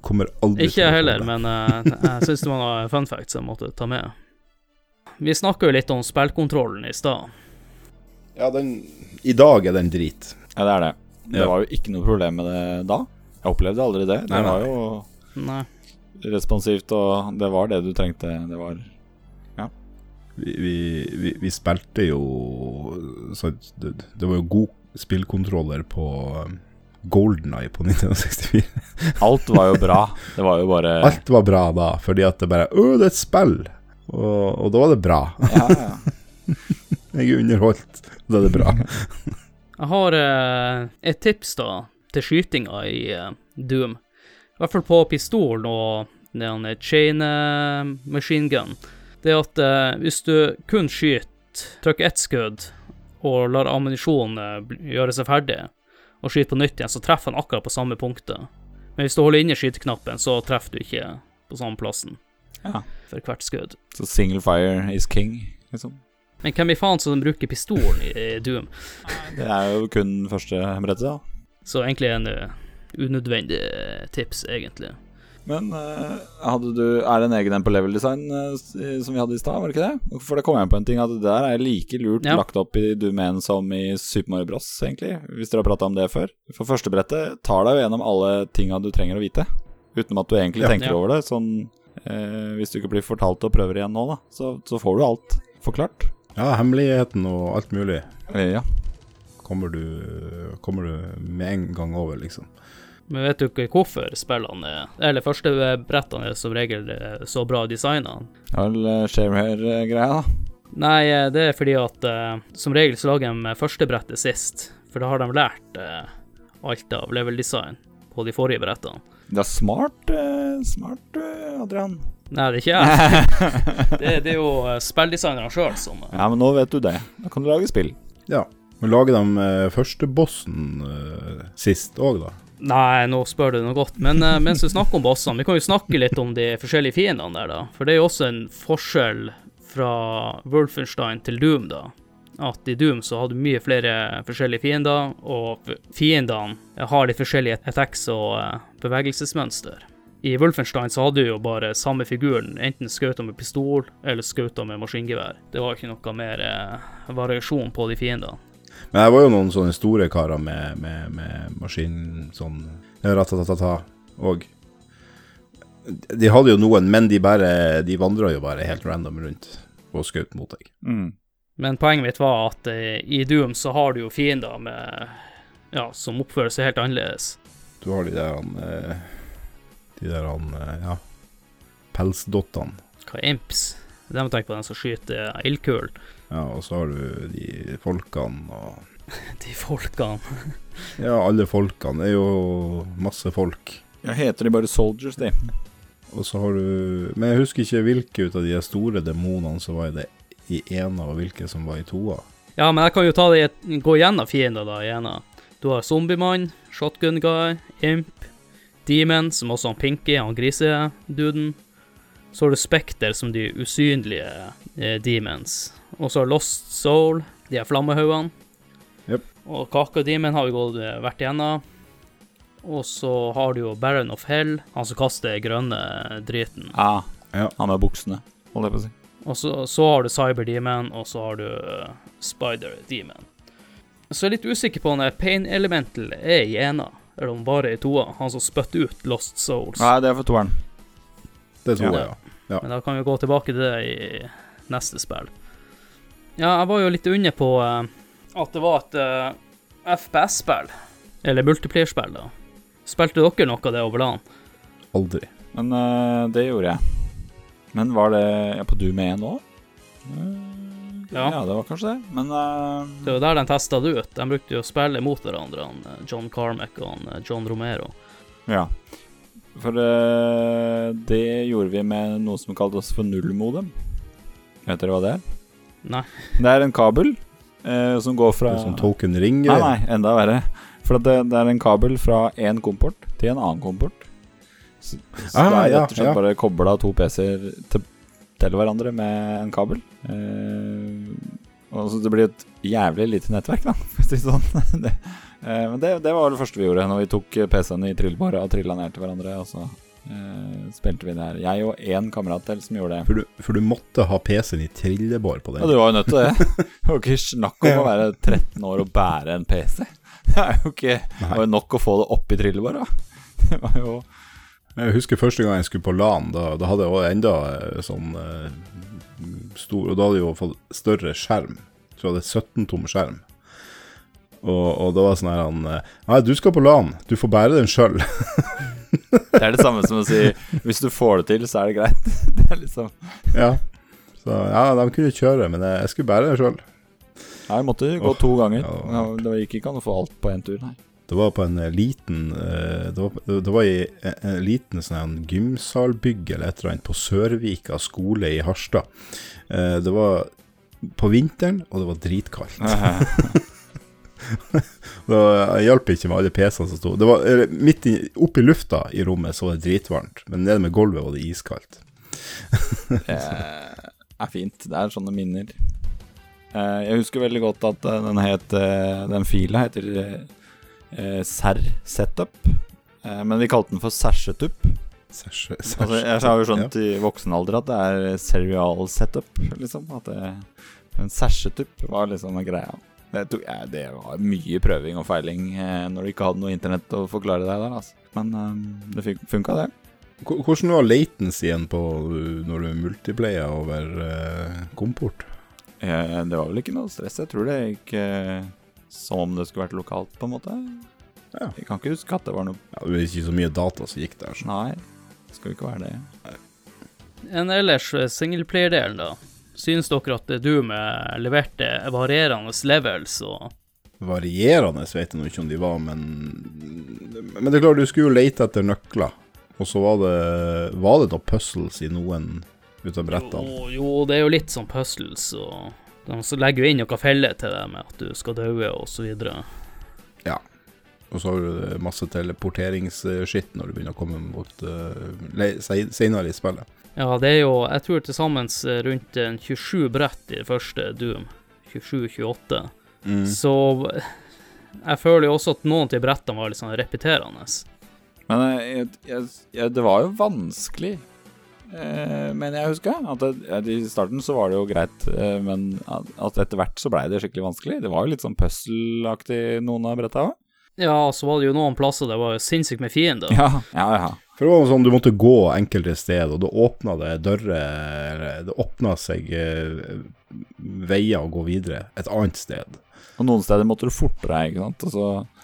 [SPEAKER 4] Kommer aldri
[SPEAKER 3] Ikke jeg heller, men uh, jeg syns det var noe fun facts jeg måtte ta med. Vi snakka jo litt om spillkontrollen i stad.
[SPEAKER 4] Ja, den I dag er den drit.
[SPEAKER 5] Ja, det er det. Det
[SPEAKER 4] Ja.
[SPEAKER 5] var jo ikke noe problem med det da. Jeg opplevde aldri det. Det
[SPEAKER 4] Nei, nei.
[SPEAKER 5] var jo
[SPEAKER 3] Nei.
[SPEAKER 5] responsivt, og det var det du trengte. Det var
[SPEAKER 4] Vi, vi, vi, vi spilte jo så det, det var jo god spillkontroller på um, Golden Eye på 1964.
[SPEAKER 5] Alt var jo bra. Det var jo bare
[SPEAKER 4] Alt var bra da, fordi at det bare Å, det er et spill! Og, og da var det bra.
[SPEAKER 5] Ja, ja.
[SPEAKER 4] Jeg er underholdt. Da er det bra.
[SPEAKER 3] Jeg har eh, et tips da til skytinga i eh, Doom. I hvert fall på pistolen og den chain machine gun. Det er at eh, hvis du kun skyter, trykker ett skudd og lar ammunisjonen eh, gjøre seg ferdig, og skyter på nytt igjen, så treffer han akkurat på samme punktet. Men hvis du holder inne skyteknappen, så treffer du ikke på samme plassen
[SPEAKER 5] Ja.
[SPEAKER 3] for hvert skudd.
[SPEAKER 5] Så single fire is king, liksom.
[SPEAKER 3] Men hvem i faen som bruker pistolen i, Doom?
[SPEAKER 5] Det er jo kun første brettet, da.
[SPEAKER 3] Så egentlig en uh, unødvendig eh, tips, egentlig.
[SPEAKER 5] Men uh, hadde du Er det en egen en på level design uh, som vi hadde i stad, var det ikke det? For det kom jeg på en ting, at det der er like lurt
[SPEAKER 3] Ja.
[SPEAKER 5] lagt opp i Doom 1 som i Super Mario Bros, egentlig. Hvis dere har prata om det før. For første brettet tar deg jo gjennom alle tinga du trenger å vite. Utenom at du egentlig
[SPEAKER 4] Ja.
[SPEAKER 5] tenker
[SPEAKER 3] Ja.
[SPEAKER 5] over det. Sånn eh, Hvis du ikke blir fortalt og prøver igjen nå, da, så, så får du alt forklart.
[SPEAKER 4] Ja, hemmeligheten og alt mulig
[SPEAKER 5] Eh, ja.
[SPEAKER 4] kommer du, kommer du med en gang over, liksom.
[SPEAKER 3] Men vet du ikke hvorfor spillene er Eller første brettene er som regel eh, så bra designa?
[SPEAKER 5] Det vel uh, Sharehair-greia, da.
[SPEAKER 3] Nei, eh, det er fordi at uh, som regel så lager de første brettet sist. For da har de lært uh, alt av level design på de forrige brettene.
[SPEAKER 5] Det er smart, eh, smart, eh, Adrian.
[SPEAKER 3] Nei, det er ikke jeg. Det, det er jo eh, spilldesignerne sjøl som eh,
[SPEAKER 5] Ja, men nå vet du det. Da kan du lage spill.
[SPEAKER 4] Ja. Men lager de første bossen sist òg, da?
[SPEAKER 3] Nei, nå spør du noe godt. Men uh, mens vi snakker om bossene, vi kan jo snakke litt om de forskjellige fiendene der, da. For det er jo også en forskjell fra Wolfenstein til Doom, da. At i Doom så har du mye flere forskjellige fiender, og fiendene har de forskjellige attacks og uh, bevegelsesmønster. I Wolfenstein så hadde du jo bare samme figuren, enten skauta med pistol eller skauta med maskingevær. Det var ikke noe mer eh, variasjon på de fiendene.
[SPEAKER 4] Men det var jo noen sånne store karer med, med, med maskin sånn ratatata og De hadde jo noen, men de bare De vandra jo bare helt random rundt og skjøt mot deg.
[SPEAKER 5] Mm.
[SPEAKER 3] Men poenget mitt var at eh, i Doom så har du jo fiender med Ja, som oppfører seg helt annerledes.
[SPEAKER 4] Du har de der han eh, De der han eh, Ja, pelsdottene.
[SPEAKER 3] Hva er imps? Det er tenke på, den som skyter ildkull.
[SPEAKER 4] Ja, og så har du de folkene og
[SPEAKER 3] De folkene.
[SPEAKER 4] Ja, alle folkene. Det er jo masse folk.
[SPEAKER 5] Ja, heter de bare Soldiers, de?
[SPEAKER 4] Og så har du Men jeg husker ikke hvilke ut av de store demonene som var i det i ena, og hvilke som var i toa.
[SPEAKER 3] Ja, men jeg kan jo ta det, i et- gå gjennom fiender da, igjen. Du har Zombiemann, Shotgun Guy, Imp, Demon, som også han Pinky, han griseduden. Så har du Spekter, som de usynlige eh, demons. Og så har Lost Soul, de er flammehaugene.
[SPEAKER 4] Yep.
[SPEAKER 3] Og Kaka Demon har vi gått eh, vært igjennom. Og så har du jo Baron of Hell, han som kaster grønne driten.
[SPEAKER 5] Ja.
[SPEAKER 4] Ja.
[SPEAKER 5] Han med buksene, holder jeg på å si.
[SPEAKER 3] Og så, så har du Cyber Demon, og så har du eh, Spider Demon. Så jeg er litt usikker på om Pain Elemental er i ena, eller om bare i toa. Han som spytter ut Lost Souls.
[SPEAKER 5] Nei, det er for toeren.
[SPEAKER 4] Det tror
[SPEAKER 3] Ja.
[SPEAKER 4] jeg, ja.
[SPEAKER 3] Men da kan vi gå tilbake til det i neste spill. Ja, jeg var jo litt unne på uh, at det var et uh, FPS-spill. Eller multiplier-spill, da. Spilte dere noe av det over LAN?
[SPEAKER 4] Aldri.
[SPEAKER 5] Men uh, det gjorde jeg. Men var det ja, på Doom 1 òg?
[SPEAKER 3] Ja.
[SPEAKER 5] ja, det var kanskje det. Men uh...
[SPEAKER 3] Det var der de testa det ut. De brukte jo å spille mot hverandre, han, eh, John Carmack og han, eh, John Romero.
[SPEAKER 5] Ja. For uh, det gjorde vi med noe som kaltes for nullmodem. Vet dere hva det er?
[SPEAKER 3] Nei.
[SPEAKER 5] Det er en kabel uh, som går fra
[SPEAKER 4] Det er sånn token ring
[SPEAKER 5] Nei, nei, enda verre. For det, det er en kabel fra én komport til en annen komport. Så, så
[SPEAKER 4] Ah,
[SPEAKER 5] det er rett og slett
[SPEAKER 4] ja.
[SPEAKER 5] bare kobla to PC-er til, til hverandre med en kabel. Eh, og så det blir et jævlig lite nettverk, da, for å si sånn. det, eh, men det, det var det første vi gjorde når vi tok PC-en i trillebåret og trilla ned til hverandre. Og så eh, spilte vi der. Jeg og én kamerat til som gjorde det.
[SPEAKER 4] For du, for du måtte ha PC-en i trillebår på
[SPEAKER 5] Ja,
[SPEAKER 4] den.
[SPEAKER 5] du var jo nødt til det. Det var ikke snakk om å være 13 år og bære en PC. Det er jo ikke Det var jo nok å få det opp i trillebåret. Det var jo
[SPEAKER 4] Jeg husker første gang jeg skulle på LAN, da, da hadde jeg også enda eh, sånn eh, stor Og da hadde jeg jo fått større skjerm. Så jeg hadde 17 tom skjerm. Og, og da var det sånn her han eh, Nei, du skal på LAN, du får bære den sjøl.
[SPEAKER 5] Det er det samme som å si hvis du får det til, så er det greit. Det er liksom
[SPEAKER 4] ja. Så ja, de kunne kjøre, men jeg, jeg skulle bære den sjøl.
[SPEAKER 5] Vi måtte gå
[SPEAKER 4] oh,
[SPEAKER 5] to ganger.
[SPEAKER 4] Ja,
[SPEAKER 5] Det gikk ikke an å få alt på én tur, nei.
[SPEAKER 4] Det var på en eh, liten eh, Det var, det var i en, en liten sånn her gymsalbygg eller et eller annet på Sørvika skole i Harstad. Eh, Det var på vinteren, og det var dritkaldt. Det hjalp ikke med alle PC-ene som sto Det var midt i, lufta i rommet så var det dritvarmt, men nede med gulvet var det iskaldt.
[SPEAKER 5] Det er fint. Det er sånne minner. Eh, Jeg husker veldig godt at eh, den het eh, Den fila heter eh, Serr Setup. Eh, Men vi kalte den for
[SPEAKER 4] sersetup
[SPEAKER 5] Altså, jeg har jo skjønt i voksen alder at det er serial setup, liksom. At det, en sashetup var liksom greia. Det, tok, ja, det var mye prøving og feiling eh, når du ikke hadde noe internett å forklare deg der, altså. Men eh, det fun- funka, det.
[SPEAKER 4] Hvordan var latencyen på uh, når du multiplaya over eh, komport?
[SPEAKER 5] Eh, det var vel ikke noe stress. Jeg tror det gikk eh, som om det skulle vært lokalt, på en måte.
[SPEAKER 4] Ja.
[SPEAKER 5] Jeg kan ikke huske at det var noe
[SPEAKER 4] Ja, det var ikke så mye data som gikk der. Så.
[SPEAKER 5] Nei, det skal ikke være det.
[SPEAKER 3] En ellers eh, singleplayer-delen, da. Synes dere at du med leverte varierende levels og
[SPEAKER 4] Varierende vet jeg nå ikke om de var, men Men det er klart, du skulle jo lete etter nøkler. Og så var det Var det da puzzles i noen ut av brettene?
[SPEAKER 3] Jo, jo, det er jo litt sånn puzzles, og de så legger jo inn noen feller til deg med at du skal daue, og så videre.
[SPEAKER 4] Og så har du masse teleporteringsskitt når du begynner å komme mot uh, senere i spillet.
[SPEAKER 3] Ja, det er jo Jeg tror til sammen rundt en 27 brett i det første Doom. 27-28.
[SPEAKER 4] Mm.
[SPEAKER 3] Så jeg føler jo også at noen av de brettene var litt sånn repeterende.
[SPEAKER 5] Men eh, jeg, jeg, jeg, det var jo vanskelig, eh, mener jeg husker. At det, I starten så var det jo greit, eh, men at, etter hvert så blei det skikkelig vanskelig. Det var jo litt sånn puzzle-aktig noen av bretta òg.
[SPEAKER 3] Ja, så var det jo noen plasser det var sinnssykt med fiender.
[SPEAKER 5] Ja, ja, ja.
[SPEAKER 4] For det var sånn du måtte gå enkelte steder, og da åpna det dører eller Det åpna seg eh, veier å gå videre et annet sted.
[SPEAKER 5] Og noen steder måtte du fortere, ikke sant. Og så, eh,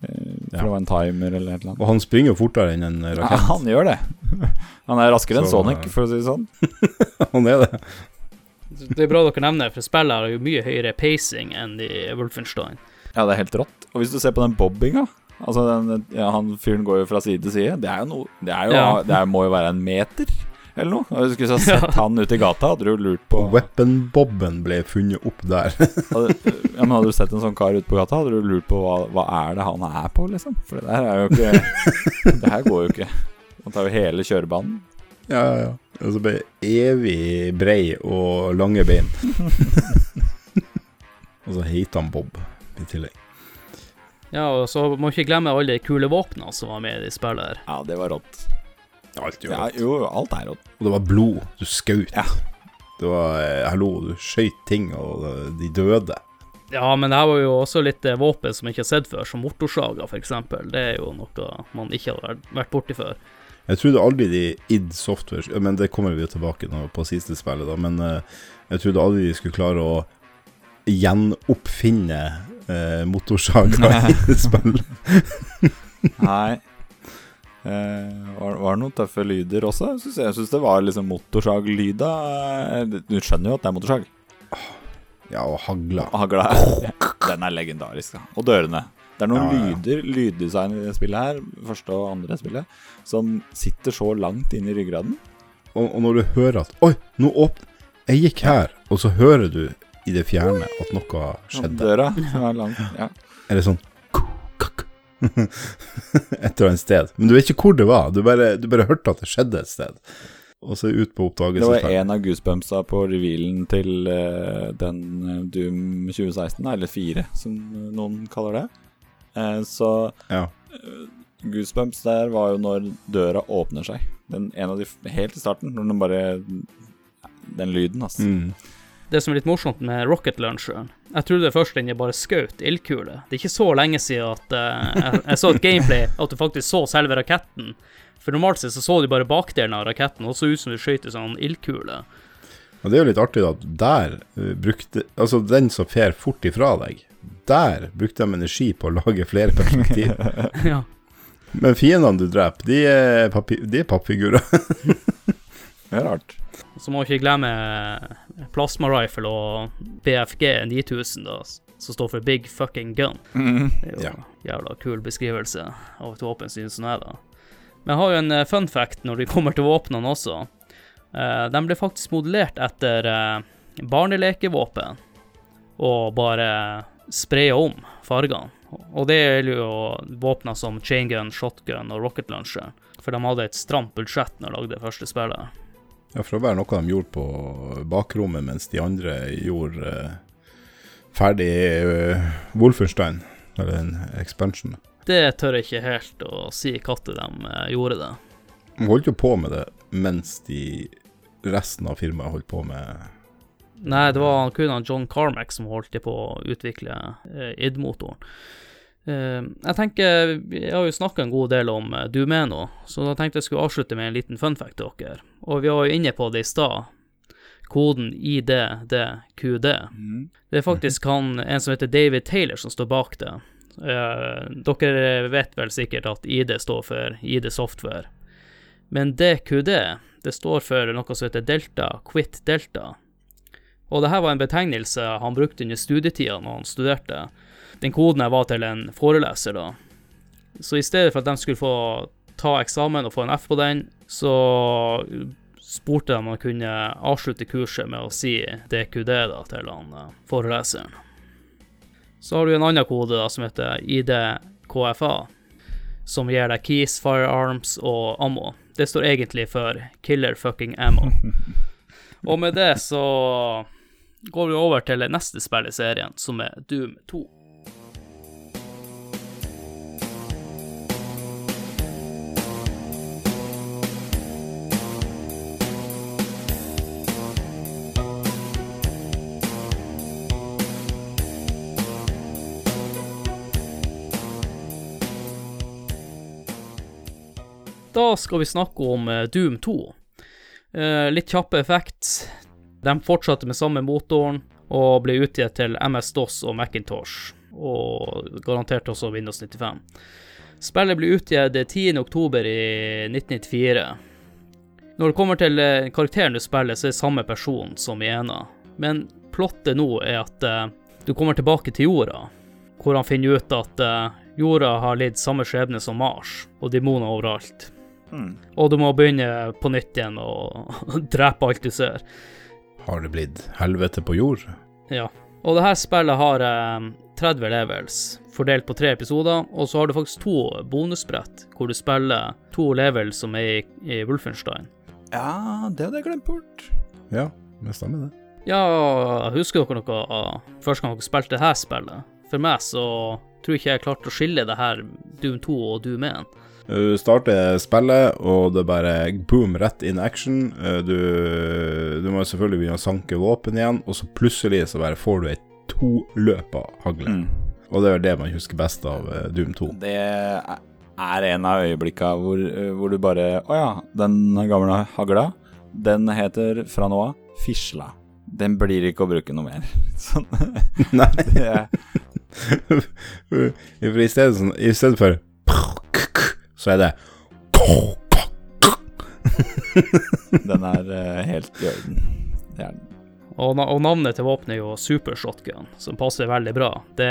[SPEAKER 5] for
[SPEAKER 4] Ja.
[SPEAKER 5] det var en timer eller et eller annet.
[SPEAKER 4] Og han springer jo fortere enn en
[SPEAKER 5] Ja, han gjør det. Han er raskere enn Sonic, for å si det sånn.
[SPEAKER 4] Han er det.
[SPEAKER 3] Det er bra dere nevner, for spillet har jo mye høyere pacing enn i Wolfenstein.
[SPEAKER 5] Ja, det er helt rått. Og hvis du ser på den bobbinga Altså, den, ja, han fyren går jo fra side til side. Det er jo noe Det, er jo,
[SPEAKER 3] Ja.
[SPEAKER 5] det er, må jo være en meter, eller noe. Og Hvis du skulle ha sett han ute i gata, hadde du lurt på
[SPEAKER 4] Weapon Bobben ble funnet opp der.
[SPEAKER 5] hadde, ja, men hadde du sett en sånn kar ute på gata, hadde du lurt på hva, hva er det han er på, liksom. For det der er jo ikke Det her går jo ikke. Han tar jo hele kjørebanen.
[SPEAKER 4] ja, ja, ja. Og så ble evig brei og lange bein. og så heter han Bob i tillegg.
[SPEAKER 3] Ja, og så må ikke glemme alle de kule våpnene som var med i spillet her.
[SPEAKER 5] Ja, det var rått.
[SPEAKER 4] Alt jo
[SPEAKER 5] Ja, jo, alt er rått.
[SPEAKER 4] Og det var blod. Du skjøt.
[SPEAKER 5] Ja.
[SPEAKER 4] Det var eh, Hallo, du skjøt ting, og eh, de døde.
[SPEAKER 3] Ja, men det her var jo også litt eh, våpen som jeg ikke har sett før, som motorsaga f.eks. Det er jo noe man ikke har vært- borti før.
[SPEAKER 4] Jeg trodde aldri de id Software Men det kommer vi jo tilbake nå på siste spillet, da. Men jeg trodde aldri de skulle klare å gjenoppfinne eh, motorsaga i spillet.
[SPEAKER 5] Nei. Eh, var, var det noen tøffe lyder også? Syns, jeg syns det var liksom motorsaglyda. Eh, Du skjønner jo at det er motorsag.
[SPEAKER 4] Ja, og hagla.
[SPEAKER 5] Hagla Den er legendarisk, da. Og dørene. Det er noen
[SPEAKER 4] Ja, ja,
[SPEAKER 5] lyder, lyddesign i det spillet her, første og andre spillet, som sitter så langt inn i ryggraden.
[SPEAKER 4] Og, og når du hører at Oi, nå åpner Jeg gikk her, og så hører du i det fjerne at noe skjedde.
[SPEAKER 5] Døra som er langt. Ja.
[SPEAKER 4] Eller sånn kuk, Et eller annet sted. Men du vet ikke hvor det var. Du bare, du bare hørte at det skjedde et sted. Og så ut på
[SPEAKER 5] Det var en av goosebumpsa på revealen til uh, den eh, Doom 2016, eller 4, som noen kaller det. Uh, så
[SPEAKER 4] Ja.
[SPEAKER 5] goosebumps der var jo når døra åpner seg. Den, en av de helt i starten, når den bare Den lyden, altså.
[SPEAKER 4] Mm.
[SPEAKER 3] Det som er litt morsomt med rocket launcheren Jeg trodde først den bare skjøt ildkule. Det er ikke så lenge siden at uh, jeg, jeg så et gameplay at du faktisk så selve raketten. For normalt sett så så du bare bakdelen av raketten, og så ut som du skjøt en sånn ildkule.
[SPEAKER 4] Og det er jo litt artig at der eh, brukte Altså, den som fer fort ifra deg, der brukte de energi på å lage flere perspektiv.
[SPEAKER 3] ja.
[SPEAKER 4] Men fiendene du dreper, er, de er pappfigurer.
[SPEAKER 5] Det er rart.
[SPEAKER 3] Så må vi ikke glemme plasma rifle og BFG 9000, da, som står for Big Fucking Gun. Det er jo
[SPEAKER 4] Ja.
[SPEAKER 3] jævla kul beskrivelse av et våpen, synes jeg da. Men jeg har jo en eh, fun fact når de kommer til våpnene også. Eh, de ble faktisk modellert etter barnelekevåpen, og bare spraya om fargene. Og det gjelder jo våpner som chain gun, shotgun og rocket launcher. For de hadde et stramt budsjett når de lagde det første spillet.
[SPEAKER 4] Ja, for å være noe de gjorde på bakrommet, mens de andre gjorde eh, ferdig eh, Wolfenstein, eller en expansion.
[SPEAKER 3] Det tør jeg ikke helt å si når de eh, gjorde det.
[SPEAKER 4] De holdt jo på med det mens de resten av firmaet holdt på med
[SPEAKER 3] Nei, det var kun John Carmack som holdt på å utvikle id-motoren. Eh, jeg tenker, Jeg har jo snakka en god del om eh, Dumeno, så da tenkte jeg skulle avslutte med en liten fun fact til dere. Og vi var jo inne på det i stad. Koden IDDQD. Det er faktisk han, en som heter David Taylor, som står bak det. Eh, dere vet vel sikkert at ID står for ID Software. Men DQD, det står for noe som heter Delta, Quit Delta. Og det her var en betegnelse han brukte under studietida når han studerte. Den koden her var til en foreleser, da. Så i stedet for at de skulle få ta eksamen og få en F på den, så spurte de om han kunne avslutte kurset med å si DQD da, til han eh, foreleseren. Så har du en annen kode da, som heter IDKFA, som gir deg keys, firearms og ammo. Det står egentlig for Killer Fucking Ammo. Og med det så går vi over til neste spill i serien, som er Doom 2. Skal vi snakke om eh, Doom 2. Eh, litt kjappe effekts. De fortsatte med samme motoren og ble utgitt til MS-DOS og Macintosh, og garantert også Windows 95. Spillet ble utgitt 10.10. i 1994. Når det kommer til eh, karakteren du spiller, så er det samme person som i ena. Men plottet nå er at du kommer tilbake til jorda, hvor han finner ut at jorda har lidd samme skjebne som Mars, og demoner overalt. Og du må begynne på nytt igjen og drepe alt du ser.
[SPEAKER 4] Har det blitt helvete på jord?
[SPEAKER 3] Ja. Og det her spillet har eh, 30 levels, fordelt på tre episoder, og så har du faktisk to bonusbrett, hvor du spiller to levels som er i, i Wolfenstein.
[SPEAKER 5] Ja, det hadde jeg glemt bort.
[SPEAKER 4] Ja, det stemmer det.
[SPEAKER 3] Ja, husker dere noe av første gang dere spilte det her spillet? For meg så tror jeg ikke jeg klarte å skille det her Doom 2 og Doom 1.
[SPEAKER 4] Du starter spillet, og det er bare boom, rett in action. Eh, Du, du må selvfølgelig begynne å sanke våpen igjen, og så plutselig så bare får du ei toløpa hagle.
[SPEAKER 5] Mm.
[SPEAKER 4] Og det er det man husker best av eh, Doom 2.
[SPEAKER 5] Det er en av øyeblikka hvor, hvor du bare Å ja, den gamle hagla, den heter fra nå av Fisla. Den blir ikke å bruke noe mer. Sånn.
[SPEAKER 4] Nei, for i stedet, sånn, i stedet for så er det
[SPEAKER 5] den er uh, helt i orden. Det er den.
[SPEAKER 3] Og, na- og navnet til våpenet er jo Super Shotgun, som passer veldig bra. Det,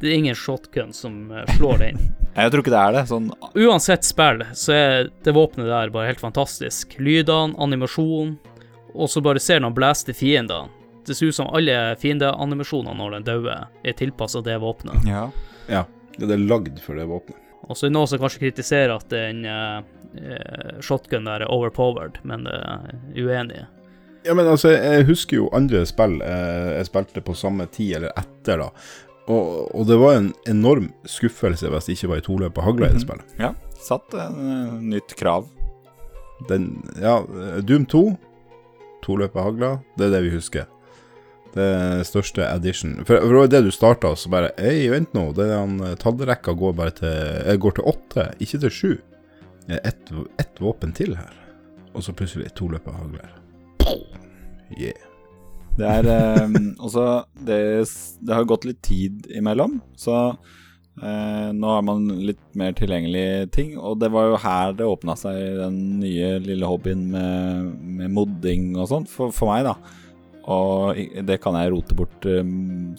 [SPEAKER 3] det er ingen shotgun som eh, slår den.
[SPEAKER 5] Jeg tror ikke det er det. Sånn
[SPEAKER 3] Uansett spill, så er det våpenet der bare helt fantastisk. Lydene, animasjonen, og så bare ser han blaster fiendene. Det ser ut som alle fiendeanimasjonene når den dauer, er tilpassa det våpenet.
[SPEAKER 5] Ja.
[SPEAKER 4] Ja, det er lagd for det våpenet.
[SPEAKER 3] Og så er det noen som kanskje kritiserer at den uh, eh, shotgun der er overpowered, men det er uenig.
[SPEAKER 4] Ja, men altså, jeg husker jo andre spill eh, jeg spilte på samme tid eller etter, da. Og, og det var en enorm skuffelse hvis det ikke var ei og hagla i det spillet.
[SPEAKER 5] ja. Satt en uh, nytt krav.
[SPEAKER 4] Den, ja, Doom 2, toløpa hagla, det er det vi husker. Det største addition. For, for det var det du starta, så bare Ei, vent nå, er eh, tallrekka går bare til eh, går til åtte, ikke til sju. Ett et våpen til her. Og så plutselig toløpa hagler. Yeah.
[SPEAKER 5] Det er eh, også det, det har gått litt tid imellom, så eh, nå har man litt mer tilgjengelige ting. Og det var jo her det åpna seg den nye lille hobbyen med, med modding og sånt, for, for meg, da. Og det kan jeg rote bort eh,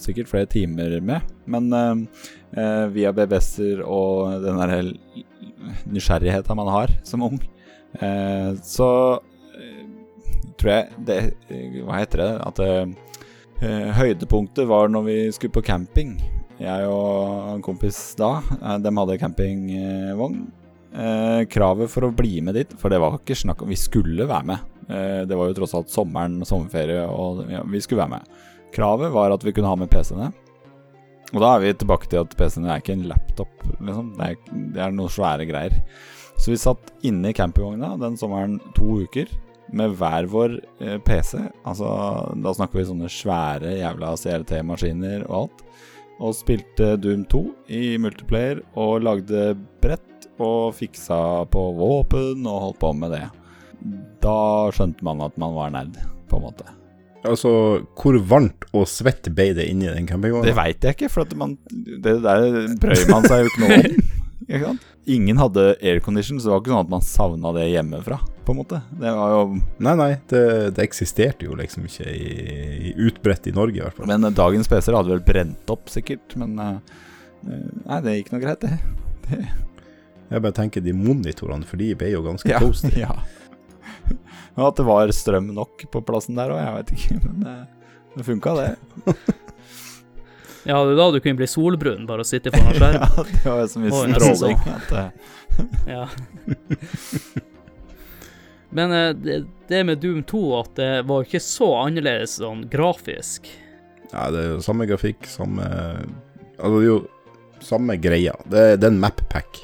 [SPEAKER 5] sikkert flere timer med. Men eh, eh, via BBS-er og den der nysgjerrigheten man har som ung, eh, så eh, tror jeg det Hva heter det? At høydepunktet var når vi skulle på camping. Jeg og en kompis da, de hadde campingvogn. Kravet for å bli med dit, for det var ikke snakk om Vi skulle være med. Eh, det var jo tross alt sommeren, sommerferie, og ja, vi skulle være med. Kravet var at vi kunne ha med PC-ene. Og da er vi tilbake til at PC-ene er ikke en laptop, liksom. Det er, det er noe svære greier. Så vi satt inne i campingvogna den sommeren to uker med hver vår eh, PC. Altså, da snakker vi sånne svære jævla CRT-maskiner og alt. Og spilte Doom 2 i multiplayer og lagde brett og fiksa på våpen og holdt på med det. Da skjønte man at man var nerd, på en måte.
[SPEAKER 4] Altså, hvor varmt og svett ble det inni den
[SPEAKER 5] Det
[SPEAKER 4] campingvogna?
[SPEAKER 5] veit jeg ikke, for at man, det der brøyer man seg jo ikke noe om. Ikke? Ingen hadde aircondition, så det var ikke sånn at man savna det hjemmefra, på en måte. Det var jo
[SPEAKER 4] Nei, nei, det, det eksisterte jo liksom ikke i, i utbredt i Norge, i hvert fall.
[SPEAKER 5] Men eh, dagens PC-er hadde vel brent opp, sikkert. Men eh, eh, nei, det gikk nå greit, det. det.
[SPEAKER 4] Jeg bare tenker de monitorene, for de ble jo ganske
[SPEAKER 5] Ja.
[SPEAKER 4] toasty.
[SPEAKER 5] ja. Og at det var strøm nok på plassen der òg, jeg vet ikke. Men det, det funka, det.
[SPEAKER 3] Ja, det er da du kunne bli solbrun, bare å sitte foran skjerm.
[SPEAKER 5] Ja, det var jo så mye stråling. At det,
[SPEAKER 3] Ja. Men eh, det, det med Doom 2 at det var ikke så annerledes sånn grafisk.
[SPEAKER 4] Nei, det er jo samme grafikk, samme Altså, det er jo samme greia. Det, det er en map-pack.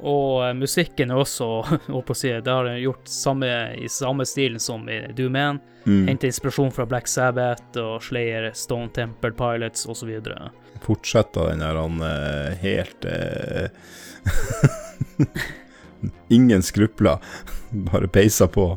[SPEAKER 3] Og eh, musikken er også, holdt på å si, det har de gjort samme, i samme stilen som i Doom 1.
[SPEAKER 4] Mm.
[SPEAKER 3] Hente inspirasjon fra Black Sabbath og Slayer, Stone Temple Pilots osv.
[SPEAKER 4] Fortsetter den der han eh, helt eh, Ingen skrupler. Bare peisa på.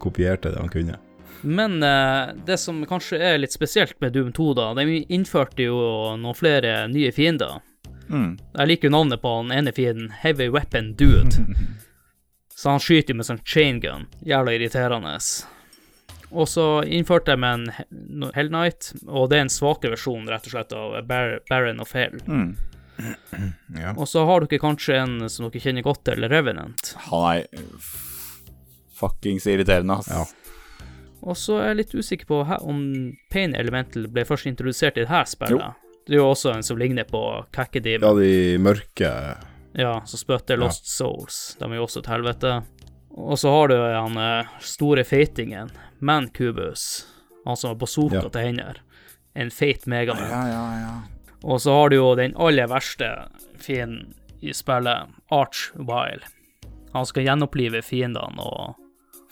[SPEAKER 4] Kopierte det han kunne.
[SPEAKER 3] Men eh, det som kanskje er litt spesielt med Doom 2, da, de innførte jo noen flere nye fiender.
[SPEAKER 5] Mm.
[SPEAKER 3] Jeg liker jo navnet på den ene fienden, Heavy Weapon Dude. Så han skyter jo med sånn chain gun. Jævla irriterende. Og så innførte de en Hell Knight, og det er en svakere versjon rett og slett av Bar Baron of Hell.
[SPEAKER 5] Mm.
[SPEAKER 4] Ja.
[SPEAKER 3] Og så har dere kanskje en som dere kjenner godt til, Revenant.
[SPEAKER 5] Han er fuckings irriterende, ass.
[SPEAKER 4] Ja.
[SPEAKER 3] Og så er jeg litt usikker på om Pain Elemental ble først introdusert i det her spillet. Det er jo også en som ligner på Kakkediv.
[SPEAKER 4] ja, de mørke
[SPEAKER 3] Ja, som spytter Lost Souls. De er jo også et helvete. Og så har du han eh, store feitingen, Mancubus. Han som har bazooka
[SPEAKER 4] Ja.
[SPEAKER 3] til hender. En feit megaman.
[SPEAKER 5] Ja, ja, ja.
[SPEAKER 3] Og så har du jo den aller verste fienden i spillet, Archvile. Han skal gjenopplive fiendene og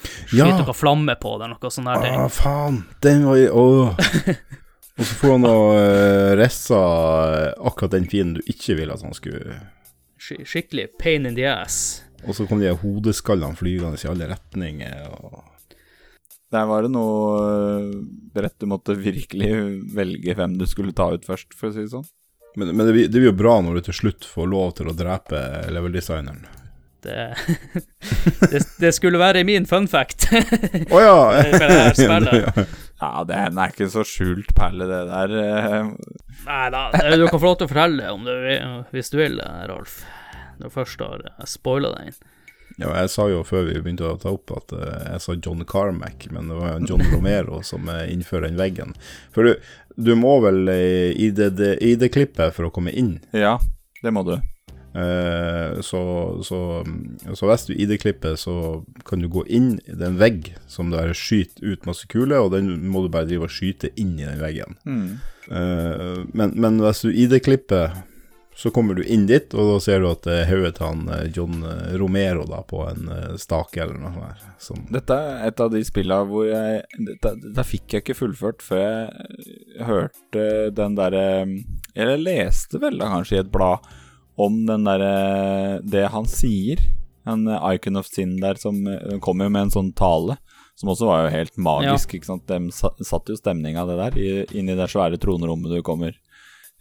[SPEAKER 3] skyte
[SPEAKER 4] Ja.
[SPEAKER 3] noe flamme på det, noe sånne der ting.
[SPEAKER 4] Å, faen! Den var i Åh! Og så får han og uh, ressa akkurat den fienden du ikke ville at han skulle
[SPEAKER 3] Sk skikkelig pain in the ass.
[SPEAKER 4] Og så kom de hodeskallene flygende i alle retninger. Og...
[SPEAKER 5] Der var det noe brett rett du måtte virkelig velge hvem du skulle ta ut først, for å si det sånn.
[SPEAKER 4] Men, men det, blir- det blir jo bra når du til slutt får lov til å drepe level-designeren.
[SPEAKER 3] Det, det, det skulle være min fun fact.
[SPEAKER 4] Å ja!
[SPEAKER 3] Det her spillet.
[SPEAKER 4] Ja.
[SPEAKER 5] Det er, den er ikke så skjult perle, det der. øh.
[SPEAKER 3] Nei da, du kan få lov til å fortelle om du vil, hvis du vil, Rolf. Når du først har spoila inn.
[SPEAKER 4] Ja, jeg sa jo før vi begynte å ta opp at eh, jeg sa John Carmack, men det var jo John Romero som eh, innfører den veggen. For du, du må vel eh, i det, det ID-klippet for å komme inn.
[SPEAKER 5] Ja, det må du.
[SPEAKER 4] Eh, så, så, så hvis du ID-klipper, så kan du gå inn i den vegg som der skyter ut masse kuler, og den må du bare drive og skyte inn i den veggen.
[SPEAKER 5] Mm.
[SPEAKER 4] Eh, men, men hvis du ID-klipper, så kommer du inn dit, og da ser du at det er hodet til han eh, John eh, Romero da, på en eh, stake eller noe sånt.
[SPEAKER 5] Dette er et av de spillene hvor jeg Dette, dette fikk jeg ikke fullført før jeg hørte den derre Eller leste vel da kanskje i et blad om den derre Det han sier. En Icon of Sin der som kommer jo med en sånn tale. Som også var jo helt magisk. ikke sant? De satte satt jo stemninga det der i- inni det svære tronrommet du kommer.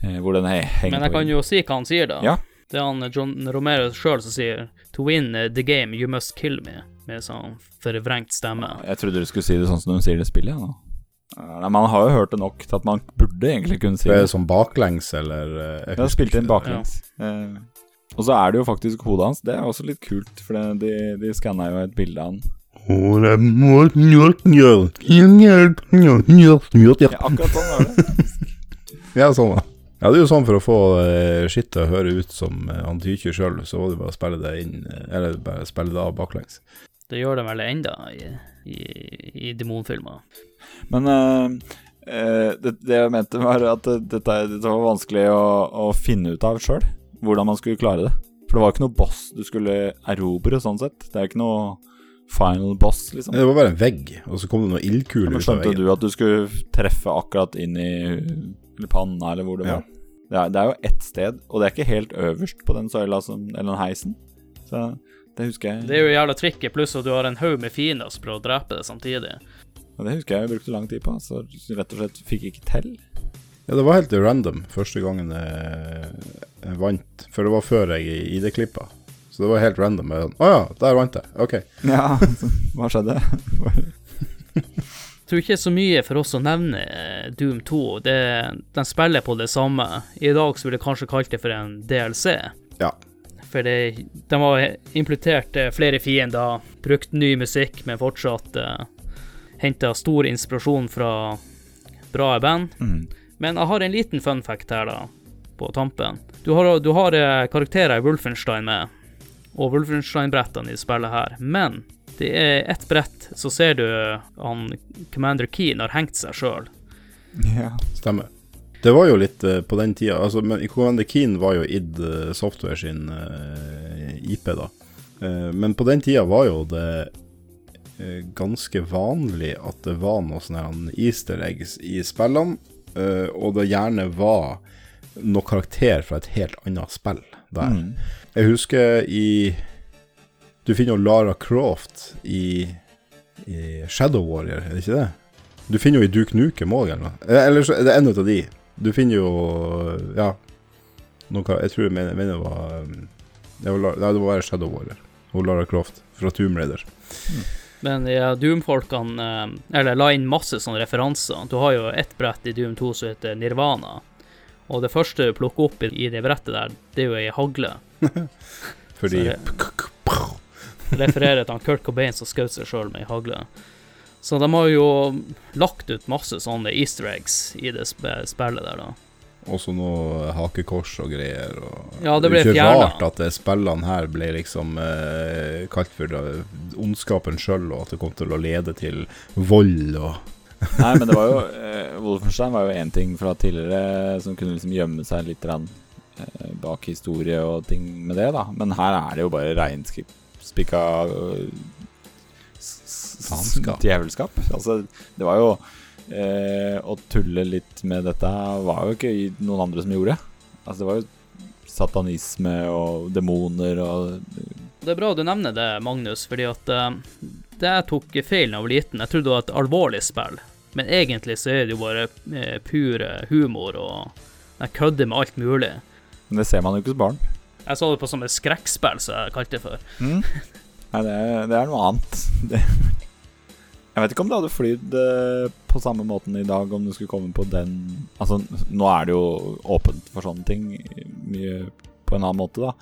[SPEAKER 5] eh, Hvor den he henger
[SPEAKER 3] Men jeg kan jo si hva han sier, da.
[SPEAKER 5] Ja.
[SPEAKER 3] Det er han John Romero sjøl som sier To win the game, you must kill me. Med sånn forvrengt stemme.
[SPEAKER 5] Jeg trodde du skulle si det sånn som de sier det i spillet. Ja, nå. Nei, Man har jo hørt det nok til at man burde egentlig kunne si
[SPEAKER 4] det
[SPEAKER 5] det.
[SPEAKER 4] er sånn baklengs, eller eh, jeg
[SPEAKER 5] Jeg har spilt inn
[SPEAKER 4] baklengs.
[SPEAKER 5] baklengs. Eh, og så er det jo faktisk hodet hans. Det er også litt kult, for det, de, de skanna jo et bilde av han. Ja, akkurat sånn var det.
[SPEAKER 4] Ja, sånn da. Ja, det er jo sånn for å få skittet til å høre ut som uh, han tyker sjøl, så var det bare å spille det inn, eh, eller bare spille det av baklengs.
[SPEAKER 3] Det gjør de vel enda i, i, i demonfilmer.
[SPEAKER 5] Men uh, eh, det, det jeg mente, var at det, dette, dette var vanskelig å, å finne ut av sjøl. Hvordan man skulle klare det. For det var ikke noe boss du skulle erobre, sånn sett. Det er ikke noe final boss, liksom.
[SPEAKER 4] Det var bare en vegg, og så kom det noen ildkuler
[SPEAKER 5] Ja,
[SPEAKER 4] ut av
[SPEAKER 5] skjønte du at du skulle treffe akkurat inn i panna, eller hvor det
[SPEAKER 4] Ja.
[SPEAKER 5] var? Det er, det er jo ett sted, og det er ikke helt øverst på den søyla som, eller den heisen. Så det husker jeg
[SPEAKER 3] Det er jo jævla trikket, pluss at du har en haug med fiender som prøver å drepe det samtidig.
[SPEAKER 5] Og det husker jeg jeg brukte lang tid på, så rett og slett fikk jeg ikke til.
[SPEAKER 4] Ja, det var helt random første gangen jeg, vant, for det var før jeg ID-klippa. Så det var helt random. Å oh, ja, der vant jeg. Ok.
[SPEAKER 5] Ja, hva skjedde?
[SPEAKER 3] Jeg tror ikke så mye for oss å nevne eh, Doom 2. Det, den spiller på det samme. I dag så ville jeg kanskje kalt det for en DLC.
[SPEAKER 4] Ja.
[SPEAKER 3] For det, de har implementert eh, flere fiender, brukt ny musikk, men fortsatt uh, henta stor inspirasjon fra bra band.
[SPEAKER 5] Mm.
[SPEAKER 3] Men jeg har en liten fun fact her, da, på tampen. Du har, du har eh, karakterer i Wolfenstein med, og Wolfenstein-brettene i spillet her, men det er ett brett, så ser du han Commander Keen har hengt seg sjøl.
[SPEAKER 5] Ja.
[SPEAKER 4] Stemmer. Det var jo litt eh, på den tida altså, men Commander Keen var jo id eh, Software sin eh, IP, da. Eh, men på den tida var jo det eh, ganske vanlig at det var noen sånne easter eggs i spillene, eh, og det gjerne var noe karakter fra et helt annet spill der.
[SPEAKER 5] Mm.
[SPEAKER 4] Jeg husker i Du finner jo Lara Croft i, i Shadow Warrior, er det ikke det? Du finner jo i Duke Nukem òg, eller noe. Eh, Eller så er det en av de. Du finner jo Ja. Noe, jeg tror jeg mener, mener det var um, det var, det være Shadow Warrior. Og Lara Croft fra Tomb Raider.
[SPEAKER 3] Men ja, Doom-folkene eh, Eller la inn masse sånne referanser. Du har jo ett brett i Doom 2 som heter Nirvana. Og det første du plukker opp i, det brettet der, det er jo ei hagle.
[SPEAKER 4] Fordi
[SPEAKER 3] Refererer til Kurt Cobain som skjøt seg sjøl med ei hagle. Så de har jo lagt ut masse sånne easter eggs i det spillet der, da.
[SPEAKER 4] Også noe hakekors og greier. Og
[SPEAKER 3] Ja, det ble
[SPEAKER 4] er ikke
[SPEAKER 3] fjernet.
[SPEAKER 4] rart at spillene her ble liksom eh, kalt for da, ondskapen sjøl, og at det kom til å lede til vold og
[SPEAKER 5] Nei, men det var jo eh, Wolfenstein var jo én ting fra tidligere som kunne liksom gjemme seg litt rann, eh, bak historie og ting med det, da. Men her er det jo bare reinspikka s- Djevelskap. Altså, det var jo eh, Å tulle litt med dette var jo ikke noen andre som gjorde. Altså, det var jo satanisme og demoner og
[SPEAKER 3] Det er bra du nevner det, Magnus, fordi at eh, det jeg tok feil da jeg var liten. Jeg trodde det var et alvorlig spill, men egentlig så er det jo bare eh, pure humor og jeg kødder med alt mulig.
[SPEAKER 5] Men det ser man jo ikke som barn.
[SPEAKER 3] Jeg så det på som et skrekkspill, som jeg kalte det for.
[SPEAKER 5] Nei, det er, det er noe annet. Det. Jeg vet ikke om det hadde flydd eh, på samme måten i dag om du skulle komme på den Altså, nå er det jo åpent for sånne ting mye på en annen måte, da.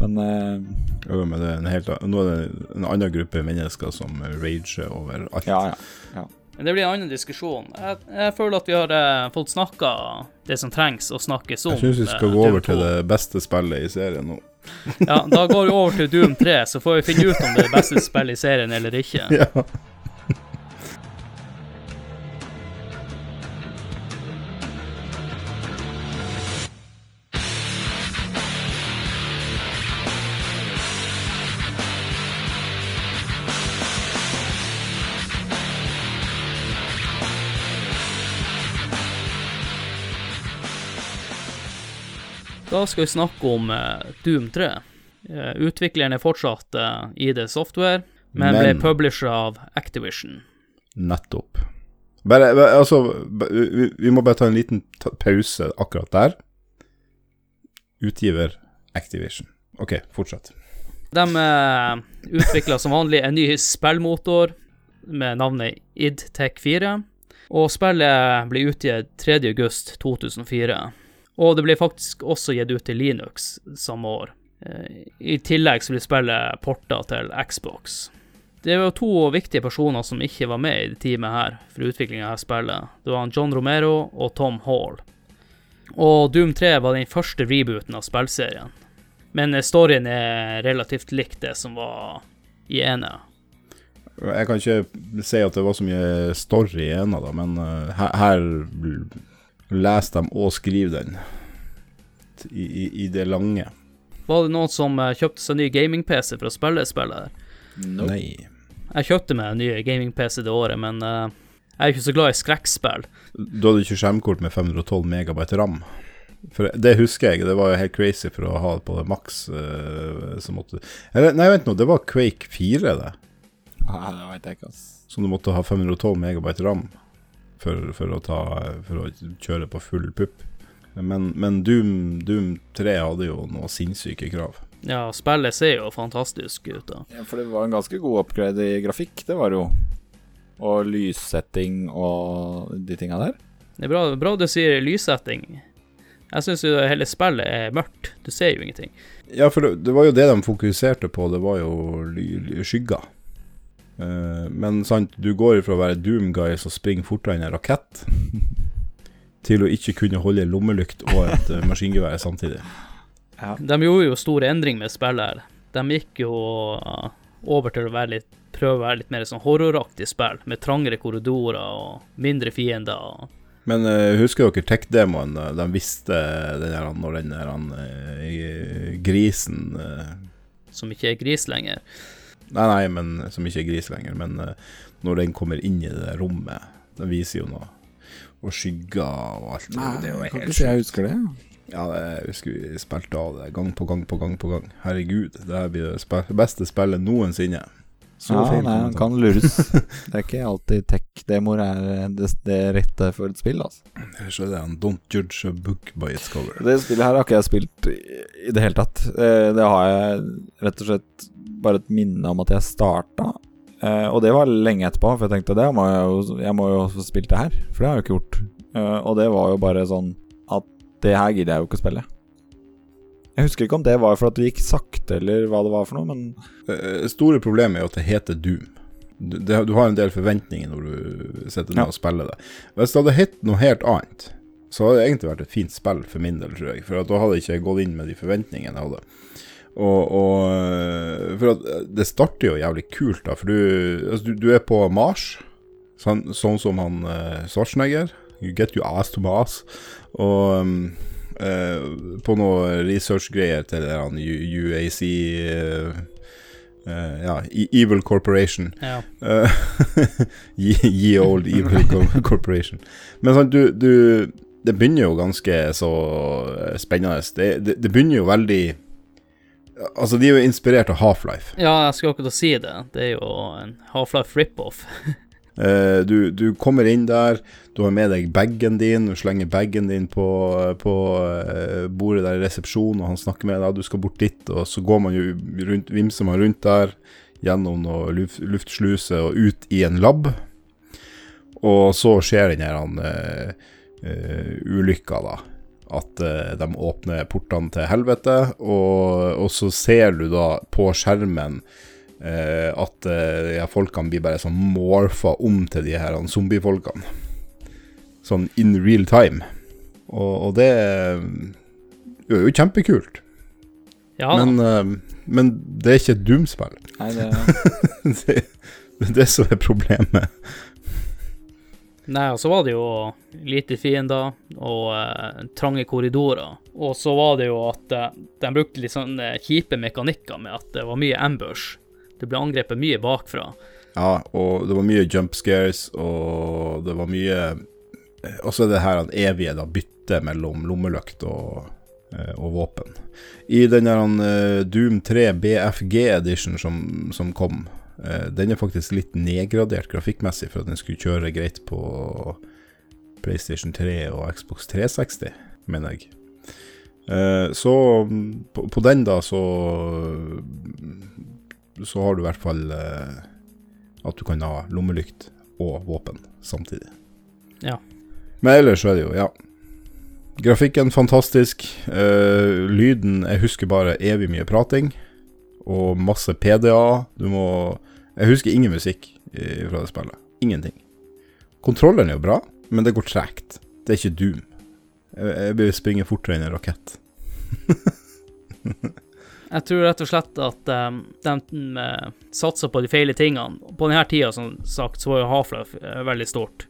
[SPEAKER 5] Men uh,
[SPEAKER 4] Jo, men det er en helt Nå er det en annen gruppe mennesker som rager over alt.
[SPEAKER 5] ja, ja.
[SPEAKER 3] Men det blir en annen diskusjon. Jeg, jeg føler at vi har uh, fått snakka det som trengs å snakkes om.
[SPEAKER 4] Jeg syns vi skal gå over til det beste spillet i serien nå.
[SPEAKER 3] Ja, da går vi over til Doom 3, så får vi finne ut om det er det beste spillet i serien eller ikke.
[SPEAKER 4] Ja.
[SPEAKER 3] Da skal vi snakke om eh, Doom 3. Eh, utvikleren er fortsatt eh, ID Software, men, ble publisher av Activision.
[SPEAKER 4] Nettopp. Bare, altså vi, vi må bare ta en liten pause akkurat der. Utgiver Activision. OK, fortsett.
[SPEAKER 3] De eh, utvikla som vanlig en ny spillmotor med navnet IDTech4, og spillet ble utgitt 3.8.2004. Og det ble faktisk også gitt ut til Linux samme år. Eh, I tillegg så ble spillet porta til Xbox. Det var to viktige personer som ikke var med i det teamet her for utviklinga av spillet. Det var John Romero og Tom Hall. Og Doom 3 var den første rebooten av spillserien. Men storyen er relativt likt det som var i ene.
[SPEAKER 4] Jeg kan ikke si at det var så mye story i ena, da, men eh, her, her leser dem og skrive den i, i, i det lange.
[SPEAKER 3] Var det noen som eh, kjøpte seg ny gaming-PC for å spille spillet her?
[SPEAKER 5] Nope.
[SPEAKER 4] Nei.
[SPEAKER 3] Jeg kjøpte meg en ny gaming-PC det året, men uh, jeg er ikke så glad i skrekkspill.
[SPEAKER 4] Du hadde ikke skjermkort med 512 megabyte ram. For det husker jeg, det var jo helt crazy for å ha det på maks. Uh, måtte Nei, vent nå, det var Quake 4, det.
[SPEAKER 5] Nei, det vet jeg ikke, ass.
[SPEAKER 4] Som du måtte ha 512 megabyte ram for, for, å, ta, for å kjøre på full pupp. Men, men Doom, Doom 3 hadde jo noen sinnssyke krav.
[SPEAKER 3] Ja, spillet ser jo fantastisk ut. da.
[SPEAKER 5] Ja, for det var en ganske god upgrade i grafikk, det var det jo. Og lyssetting og de tinga der.
[SPEAKER 3] Det er bra, bra du sier lyssetting. Jeg syns jo hele spillet er mørkt. Du ser jo ingenting.
[SPEAKER 4] Ja, for det, det var jo det de fokuserte på, det var jo ly- ly- skygger. Eh, men sant, du går ifra å være Doom-guy som springer fortere enn en rakett, til å ikke kunne holde lommelykt og et eh, maskingevær samtidig.
[SPEAKER 3] De gjorde jo store endringer med spillet her. De gikk jo uh, over til å være litt, prøve å være litt mer sånn horroraktig spill, med trangere korridorer og mindre fiender. og
[SPEAKER 4] Men uh, husker dere tech-demoen? eh, De visste den der, når den der han, eh, grisen uh...
[SPEAKER 3] som ikke er gris lenger.
[SPEAKER 4] Nei, nei, men som ikke er gris lenger. Men eh, når den kommer inn i det rommet, den viser jo noe. Og skygger og alt. det er
[SPEAKER 5] kan ikke si jeg husker det.
[SPEAKER 4] Ja, jeg husker vi spilte av det gang på gang på gang på gang. Herregud, det her blir det beste spillet noensinne. Så
[SPEAKER 5] Ja,
[SPEAKER 4] feil
[SPEAKER 5] nei, han kan lures. Det er ikke alltid tech-demoer er eh, det, det rette for et spill, altså.
[SPEAKER 4] Så er det han Don't judge a book by its cover.
[SPEAKER 5] Det spillet her har ikke jeg spilt i, i det hele tatt. Eh, Det har jeg rett og slett bare et minne om at jeg starta. Eh, og det var lenge etterpå, for jeg tenkte det må jeg, jo, jeg må jo også spille det her. For det har jeg jo ikke gjort. Eh, og det var jo bare sånn at det her gidder jeg jo ikke å spille. Jeg husker ikke om det var for at det gikk sakte, eller hva det var for noe, men
[SPEAKER 4] Det store problemet er jo at det heter Doom. Du, det, du har en del forventninger når du sitter ned
[SPEAKER 5] Ja.
[SPEAKER 4] og spiller det. Hvis det hadde hett noe helt annet, så hadde det egentlig vært et fint spill for min del, tror jeg. For at da hadde jeg ikke gått inn med de forventningene jeg hadde. Og, og øh, For at det starter jo jævlig kult, da. For du, altså, du, du er på Mars, sånn, sånn som han uh, Schwarzenegger. You get your ass to Mars. Og um, eh, på noe researchgreier til det han UAC eh, eh, Ja, E- Evil Corporation.
[SPEAKER 3] Ja.
[SPEAKER 4] Eh, ye, ye old evil corporation. Men sånn, du, du Det begynner jo ganske så eh, spennende. Det, det, det begynner jo veldig Altså, de er jo inspirert av Half-Life.
[SPEAKER 3] ja, jeg skulle akkurat si det. Det er jo en Half-Life rip-off.
[SPEAKER 4] Eh, du, du kommer inn der, du har med deg bagen din, du slenger bagen din på, på eh, bordet der i resepsjonen, og han snakker med deg, du skal bort dit, og så går man jo rundt, vimser man rundt der, gjennom noe luft, luftsluse og ut i en lab. Og så skjer den her uh, eh, ulykka, da. At eh, de åpner portene til helvete, og, og så ser du da på skjermen eh, at eh, ja, folkene blir bare sånn morfa om til de her zombiefolkene. Sånn in real time. Og, og det er jo kjempekult.
[SPEAKER 3] Ja,
[SPEAKER 4] Men, men det er ikke et Doom-spill.
[SPEAKER 5] nei, det
[SPEAKER 4] det, det er det som er problemet.
[SPEAKER 3] Nei, og så var det jo lite fiender og eh, trange korridorer. Og så var det jo at eh, de brukte litt sånne kjipe mekanikker med at det var mye ambush. Det ble angrepet mye bakfra.
[SPEAKER 4] Ja, og det var mye jump scares, og det var mye Og så er det her at evige da, byttet mellom lommelykt og, eh, og våpen. I den der eh, Doom 3 BFG Edition som, som kom, eh, den er faktisk litt nedgradert grafikkmessig for at den skulle kjøre greit på PlayStation 3 og Xbox 360, mener jeg. Eh, så på, på den, da, så Så har du i hvert fall eh, at du kan ha lommelykt og våpen samtidig.
[SPEAKER 3] Ja.
[SPEAKER 4] Men ellers er det jo, ja. Grafikken fantastisk. Uh, lyden Jeg husker bare evig mye prating. Og masse PDA. Du må Jeg husker ingen musikk fra det spillet. Ingenting. Kontrollen er jo bra, men det går tregt. Det er ikke Doom. Jeg, jeg blir springe fortere enn en rakett.
[SPEAKER 3] Jeg tror rett og slett at um, de satser satsa på de feile tingene. På denne tida, som sagt, så var jo Half-Life eh, veldig stort.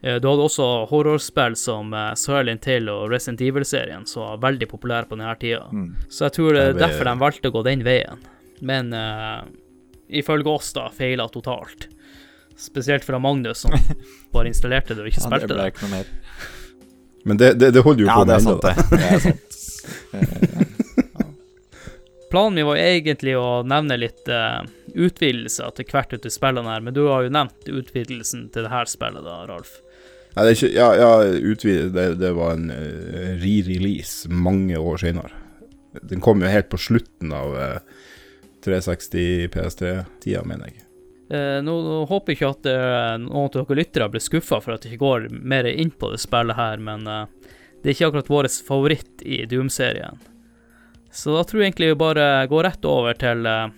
[SPEAKER 3] Eh, du hadde også horrorspill som uh, Silent Hill og Resident Evil-serien, som var veldig populære på denne tida. Så jeg tror det er derfor de valgte å gå den veien. Men uh, ifølge oss, da, feila totalt. Spesielt fra Magnus, som bare installerte det og ikke
[SPEAKER 5] Ja, det
[SPEAKER 3] spilte
[SPEAKER 5] ble
[SPEAKER 3] det.
[SPEAKER 5] ikke noe mer.
[SPEAKER 4] Men det, det, det holder jo
[SPEAKER 5] Ja,
[SPEAKER 4] på
[SPEAKER 5] det
[SPEAKER 4] med ennå,
[SPEAKER 5] det. det er sant.
[SPEAKER 3] Planen min var egentlig å nevne litt uh, utvidelser til hvert ut i spillene her, men du har jo nevnt utvidelsen til det her spillet, da, Ralf.
[SPEAKER 4] Nei, det er ikke, ja, ja utvide, det, det var en uh, re-release mange år senere. Den kom jo helt på slutten av eh, 360 PS3-tida, mener jeg.
[SPEAKER 3] Eh, nå, nå håper jeg ikke at eh, noen av dere lyttere blir skuffa for at jeg ikke går mer inn på det spillet her, men eh, Det er ikke akkurat vår favoritt i Doom-serien. Så da tror jeg egentlig vi bare går rett over til eh,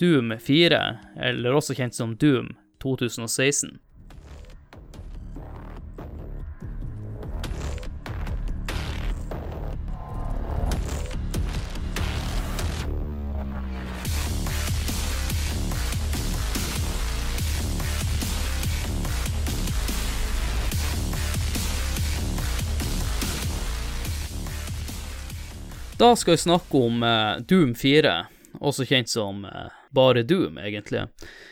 [SPEAKER 3] Doom 4, eller også kjent som Doom 2016. Da skal vi snakke om eh, Doom 4, også kjent som eh, bare Doom, egentlig.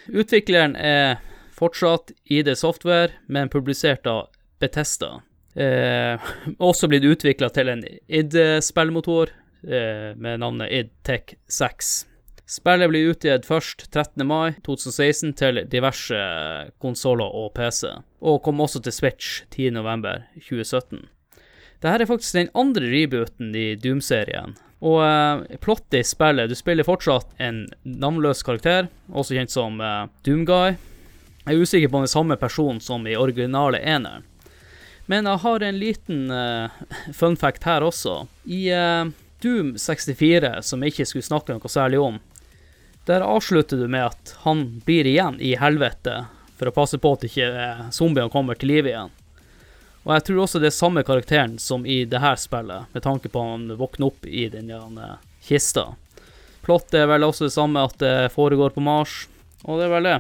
[SPEAKER 3] Utvikleren er fortsatt ID Software, men publisert av Betesta. Eh, også blitt utvikla til en id-spillmotor eh, med navnet idTech 6. Spillet blir utgitt først 13. mai 2016 til diverse konsoller og PC, og kom også til Switch 10. november 2017. Dette er faktisk den andre rebooten i Doom-serien. Og uh, plottet i spillet Du spiller fortsatt en navnløs karakter, også kjent som uh, Doomguy. Jeg er usikker på om er samme person som i originale eneren. Men jeg har en liten uh, fun fact her også. I Doom 64, som jeg ikke skulle snakke noe særlig om, der avslutter du med at han blir igjen i helvete for å passe på at ikke zombiene kommer til live igjen. Og jeg tror også det er samme karakteren som i det her spillet, med tanke på at han våkner opp i den uh, kista. Plottet er vel også det samme, at det foregår på Mars, og det er vel det.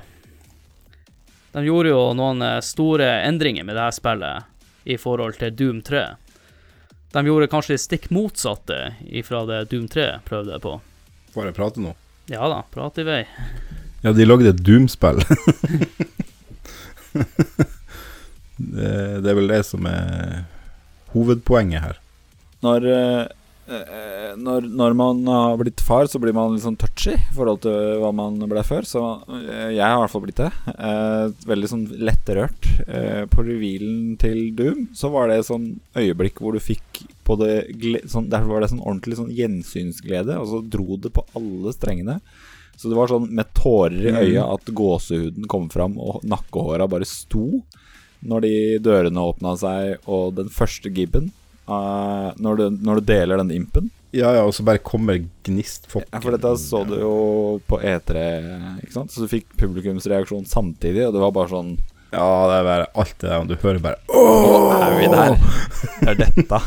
[SPEAKER 3] De gjorde jo noen store endringer med det her spillet i forhold til Doom 3. De gjorde kanskje det stikk motsatte ifra det Doom 3 prøvde på.
[SPEAKER 4] Får jeg prate nå?
[SPEAKER 3] Ja da, prat i vei.
[SPEAKER 4] Ja, de lagde et Doom-spill. det, det er vel det som er hovedpoenget her.
[SPEAKER 5] Når, eh, når, når, man har blitt far, så blir man litt sånn touchy i forhold til hva man ble før. Så eh, jeg har i hvert fall blitt det. Eh, veldig sånn lettrørt. Eh, på revealen til Doom så var det sånn øyeblikk hvor du fikk på det sånn, Derfor var det sånn ordentlig sånn gjensynsglede, og så dro det på alle strengene. Så det var sånn med tårer i øya mm. at gåsehuden kom fram, og nakkehåra bare sto når de dørene åpna seg, og den første gibben uh, når, du, når, du, deler den impen.
[SPEAKER 4] Ja, ja, og så bare kommer gnistfokken.
[SPEAKER 5] Ja, for dette så du jo på E3, ikke sant? Så du fikk publikumsreaksjon samtidig, og det var bare sånn
[SPEAKER 4] Ja, det er bare alt det der, og du hører bare
[SPEAKER 5] Åh, er vi der? Det er dette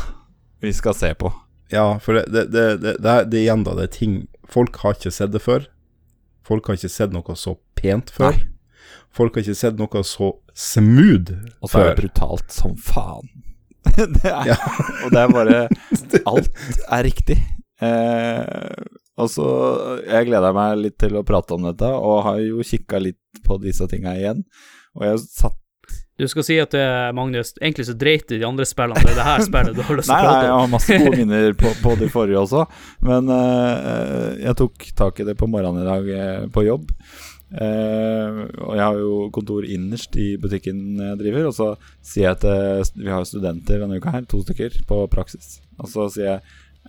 [SPEAKER 5] vi skal se på.
[SPEAKER 4] Ja, for det, det, det, det, det er, igjen, da, det er ting Folk har ikke sett det før. Folk har ikke sett noe så pent før. Nei. Folk har ikke sett noe så smooth før.
[SPEAKER 5] Og så er det brutalt som faen. det er, ja. og det er bare Alt er riktig. Eh, og så Jeg gleder meg litt til å prate om dette, og har jo kikka litt på disse tinga igjen. Og jeg satt
[SPEAKER 3] du skal si at Magnus, egentlig så dreit du de andre spillene. Det er det her spillet du har lyst til å prate om.
[SPEAKER 5] Nei, jeg har masse gode minner på, på, de forrige også. Men eh, jeg tok tak i det på morgenen i dag eh, på jobb. Uh, og jeg har jo kontor innerst i butikken jeg driver, og så sier jeg at vi har studenter denne uka her, to stykker, på praksis. Og så sier jeg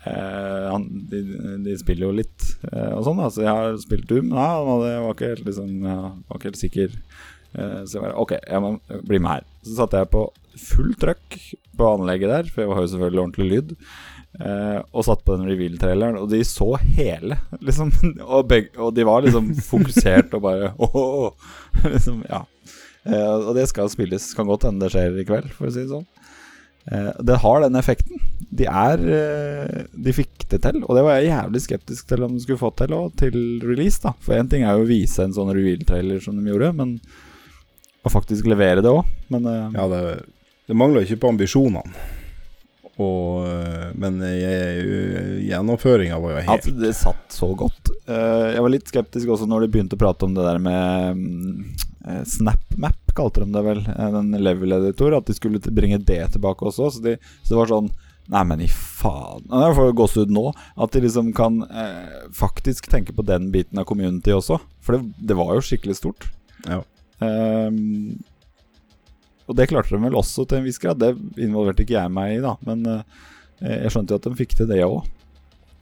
[SPEAKER 5] uh, han, de, de, spiller jo litt uh, og sånn, da, så jeg har spilt Doom. Ja, det var ikke helt, liksom, ja, var ikke helt sikker. så jeg bare OK, jeg må bli med her. Så satte jeg på full trøkk på anlegget der, for jeg har jo selvfølgelig ordentlig lyd. Uh, og satt på den reveal-traileren, og de så hele, liksom. Og, begge, og de var liksom fokusert og bare oh, oh, oh. liksom, Ja. Uh, og det skal spilles. Kan godt hende det skjer i kveld, for å si det sånn. Uh, det har den effekten. De er De fikk det til, og det var jeg jævlig skeptisk til om de skulle få til og til release, da. For én ting er jo å vise en sånn reveal-trailer som de gjorde, men å faktisk levere det òg. Men
[SPEAKER 4] Ja, det, det mangler ikke på ambisjonene. Og, eh, men gjennomføringa var jo helt
[SPEAKER 5] At det satt så godt. Eh, jeg var litt skeptisk også når de begynte å prate om det der med mm, eh, SnapMap, kalte de det vel. Den level-editor. At de skulle bringe det tilbake også. Så, de, så det var sånn Nei, men i faen Jeg får gåsehud nå. At de liksom kan eh, faktisk tenke på den biten av community også. For det, det var jo skikkelig stort.
[SPEAKER 4] Ja.
[SPEAKER 5] Um, og det klarte de vel også til en viss grad. Det involverte ikke jeg meg i, da. Men uh, jeg skjønte jo at de fikk til det òg.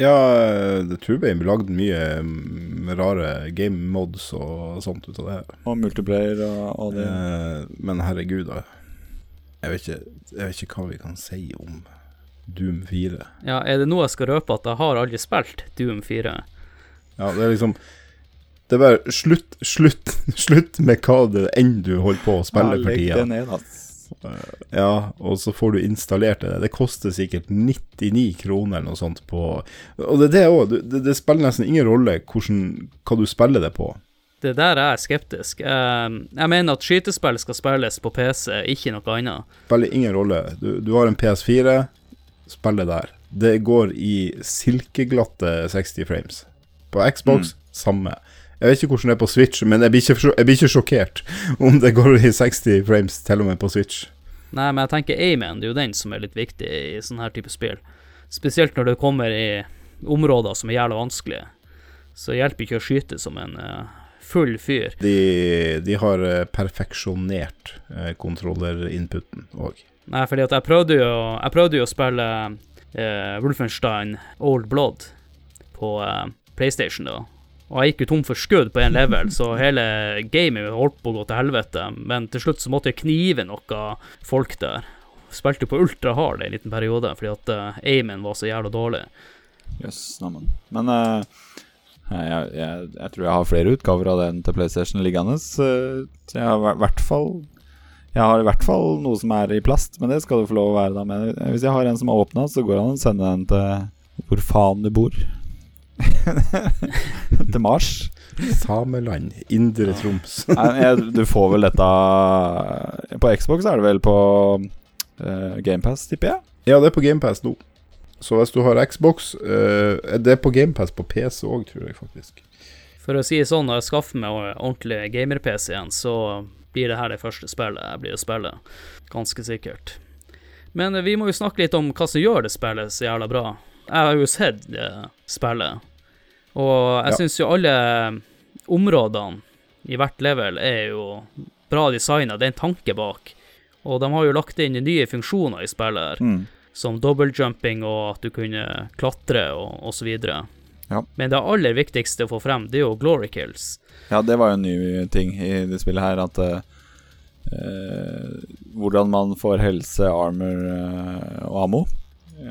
[SPEAKER 4] Ja, det tror jeg ble lagd mye mm, rare game mods og sånt ut av det.
[SPEAKER 5] Og multiplayer og, og det.
[SPEAKER 4] Eh, men herregud, da. Jeg vet, ikke, jeg vet, ikke, hva vi kan si om Doom 4.
[SPEAKER 3] Ja, er det noe jeg skal røpe at jeg har aldri spilt Doom 4?
[SPEAKER 4] Ja, det er liksom Det er bare slutt, slutt, slutt med hva det enn du holder på å spille for tida.
[SPEAKER 5] ned.
[SPEAKER 4] Ja, og så får du installert det. Det koster sikkert 99 kroner eller noe sånt på Og det er det òg. Det, det spiller nesten ingen rolle hvordan, hva du spiller det på.
[SPEAKER 3] Det der er jeg skeptisk. Eh, jeg mener at skytespill skal spilles på PC, ikke noe annet.
[SPEAKER 4] Spiller ingen rolle. Du, du har en PS4, spill det der. Det går i silkeglatte 60 frames. På Xbox, samme. Jeg vet ikke hvordan det er på Switch, men jeg blir ikke, jeg blir ikke sjokkert om det går i 60 frames til og med på Switch.
[SPEAKER 3] Nei, men jeg tenker Amen, det er jo den som er litt viktig i sånne her type spill. Spesielt når det kommer i områder som er jævla vanskelige. Så hjelper ikke å skyte som en eh, full fyr.
[SPEAKER 4] De, de har eh, perfeksjonert eh, kontrollerinputen òg.
[SPEAKER 3] Nei, fordi at jeg prøvde jo, jeg prøvde jo å spille eh, Wolfenstein Old Blood på eh, PlayStation da. Og jeg gikk jo tom for skudd på én level, så hele gamet holdt på å gå til helvete. Men til slutt så måtte jeg knive noe folk der. Spilte på ultra hard en liten periode, fordi at uh, aimen var så jævla dårlig.
[SPEAKER 5] Jøss, neimen. Men uh, jeg, jeg, jeg tror jeg har flere utgaver av den til PlayStation liggende. Så jeg har i hvert fall Jeg har i hvert fall noe som er i plast, men det skal du få lov å være. da med. Hvis jeg har en som er åpna, så går det an å sende den til hvor faen du bor. til Mars.
[SPEAKER 4] Sameland, Indre Troms.
[SPEAKER 5] Du får vel dette På Xbox er det vel på uh, GamePass, tipper jeg.
[SPEAKER 4] Ja, det er på GamePass nå. Så hvis du har Xbox eh, Det er på GamePass på PC òg, tror jeg faktisk.
[SPEAKER 3] For å si det sånn, når jeg skaffer meg ordentlig gamer-PC igjen, så blir det her det første spillet jeg blir å spille. Ganske sikkert. Men eh, vi må jo snakke litt om hva som gjør det spillet så jævla bra. Jeg har jo sett det spillet, og jeg
[SPEAKER 4] Ja.
[SPEAKER 3] syns jo alle områdene i hvert level er jo bra designa, det er en tanke bak. Og de har jo lagt inn nye funksjoner i spillet her,
[SPEAKER 5] Mm.
[SPEAKER 3] som dobbeltjumping og at du kunne klatre og osv.
[SPEAKER 5] Ja.
[SPEAKER 3] Men det aller viktigste å få frem, det er jo glory kills.
[SPEAKER 5] Ja, det var jo en ny ting i det spillet her, at eh, eh, Hvordan man får helse, armor uh, og ammo.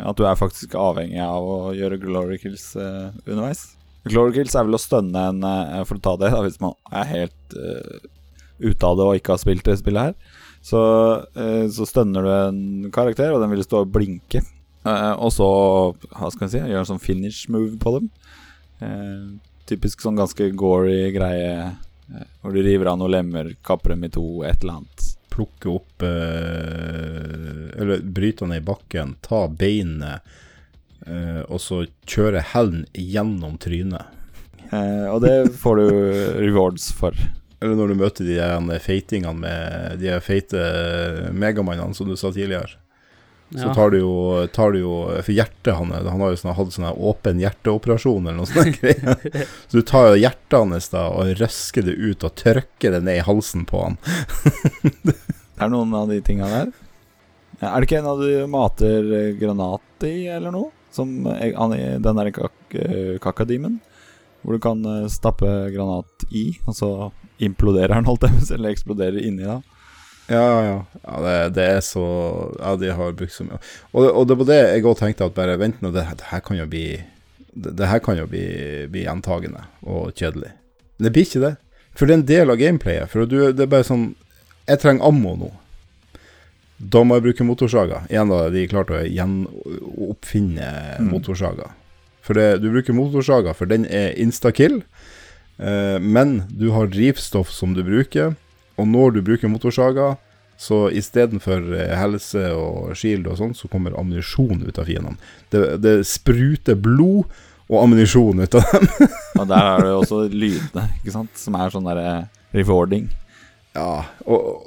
[SPEAKER 5] At du er faktisk avhengig av å gjøre glory kills uh, underveis. Glory kills er vel å stønne en uh, For å ta det, da, hvis man er helt uh, ute av det og ikke har spilt det spillet her. Så, uh, så stønner du en karakter, og den vil stå og blinke. Og så, hva skal jeg si, gjøre en sånn finish move på dem. Typisk sånn ganske gory greie hvor du river av noen lemmer, kapper dem i to, et eller annet.
[SPEAKER 4] Plukke opp eh, Eller bryte ned i bakken, ta beinet, eh, og så kjøre hælen gjennom trynet.
[SPEAKER 5] Eh, og det får du rewards for.
[SPEAKER 4] Eller når du møter de der feitingene med de feite megamannene som du sa tidligere. Så
[SPEAKER 3] Ja.
[SPEAKER 4] tar du jo, tar du jo For hjertet han, han har jo sånn, hatt sånn åpen hjerteoperasjon eller noe sånt. Så du tar jo hjertet hans da og røsker det ut og tørker det ned i halsen på han.
[SPEAKER 5] Det er noen av de tinga der. Er det ikke en av du mater eh, granat i, eller noe? Som eh, den der kak eh, kakadimen? Hvor du kan stappe granat i, og så imploderer den, holdt jeg på eller eksploderer inni da.
[SPEAKER 4] Ja, ja. ja det, det er så Ja, de har brukt så mye. Og, og det var det jeg òg tenkte, at bare vent nå, det, det her kan jo bli det, det her kan jo bli, bli gjentagende og kjedelig. Men det blir ikke det. For det er en del av gameplayet. For du, det er bare sånn Jeg trenger ammo nå. Da må jeg bruke motorsaga. Igjen da, de klarte å gjenoppfinne
[SPEAKER 5] Mm.
[SPEAKER 4] motorsaga. For det, du bruker motorsaga, for den er instakill. Eh, men du har drivstoff som du bruker, og når du bruker motorsaga, så istedenfor eh, helse og shield og sånn, så kommer ammunisjon ut av fiendene. Det, det spruter blod og ammunisjon ut av dem.
[SPEAKER 5] Og der er det også lydene, ikke sant, som er sånn derre rewarding.
[SPEAKER 4] Ja, og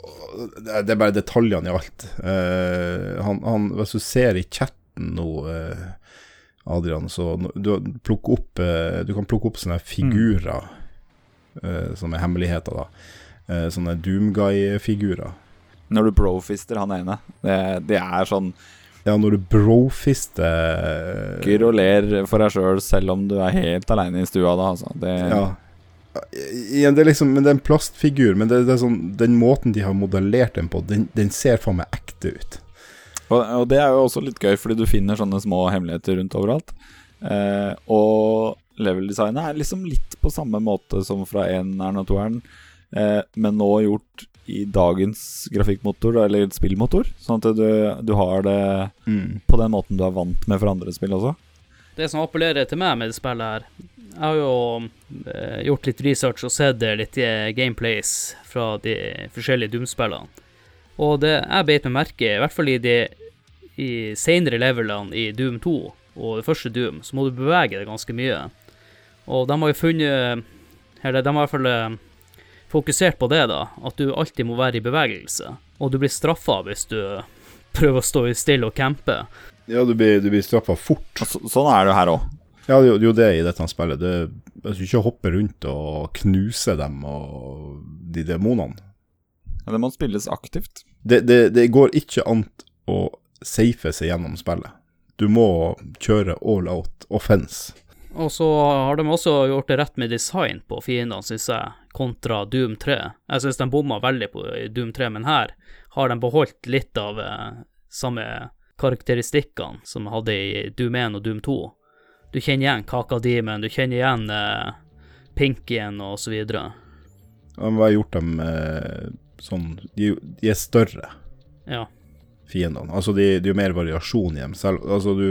[SPEAKER 4] det er- bare detaljene i alt. Uh, han, han, hvis du ser i chatten nå, uh, Adrian, så du, opp, uh, du kan plukke opp sånne figurer eh, som er hemmeligheter, da. Sånne Doomguy-figurer.
[SPEAKER 5] Når du brofister han ene, det, det er sånn
[SPEAKER 4] Ja, når du brofister
[SPEAKER 5] Kyr og ler for deg sjøl, selv, selv om du er helt aleine i stua da, altså. Det,
[SPEAKER 4] Ja. Igjen, det er liksom Men det er en plastfigur, men det, det er sånn den måten de har modellert den på, den, den ser faen meg ekte ut.
[SPEAKER 5] Og, og det er jo også litt gøy, fordi du finner sånne små hemmeligheter rundt overalt. Eh, og level-designet er liksom litt på samme måte som fra eneren og toeren, eh, men nå gjort i dagens grafikkmotor, eller spillmotor. Sånn at du, du har det på den måten du er vant med fra andre spill også.
[SPEAKER 3] Det som appellerer til meg med det spillet her Jeg har jo eh, gjort litt research og sett litt gameplays fra de forskjellige Doom-spillene. Og det jeg beit meg merke i, hvert fall i de i senere levelene i Doom 2 og det første Doom, så må du bevege deg ganske mye. Og de har jo funnet Eller de har i hvert fall eh, fokusert på det, da. At du alltid må være i bevegelse. Og du blir straffa hvis du prøver å stå stille og campe.
[SPEAKER 4] Ja, du blir, du blir straffa fort.
[SPEAKER 5] Så, sånn er det her òg.
[SPEAKER 4] Ja, det er jo- det i dette spillet. Det, hvis du ikke hoppe rundt og knuse dem og de demonene
[SPEAKER 5] Det må spilles aktivt.
[SPEAKER 4] det, det, det går ikke an å safe seg gjennom spillet. Du må kjøre all out offense.
[SPEAKER 3] Og så har de også gjort det rett med design på fiendene, syns jeg, kontra Doom 3. Jeg syns de bomma veldig på Doom 3, men her har de beholdt litt av eh, samme karakteristikkene som de hadde i Doom 1 og Doom 2. Du kjenner igjen Kaka Demon, du kjenner igjen eh, Pinkien og så videre.
[SPEAKER 4] Ja, men hva har gjort dem eh, sånn de, de er større,
[SPEAKER 3] Ja.
[SPEAKER 4] fiendene. Altså, det de er jo mer variasjon i dem selv. Altså, du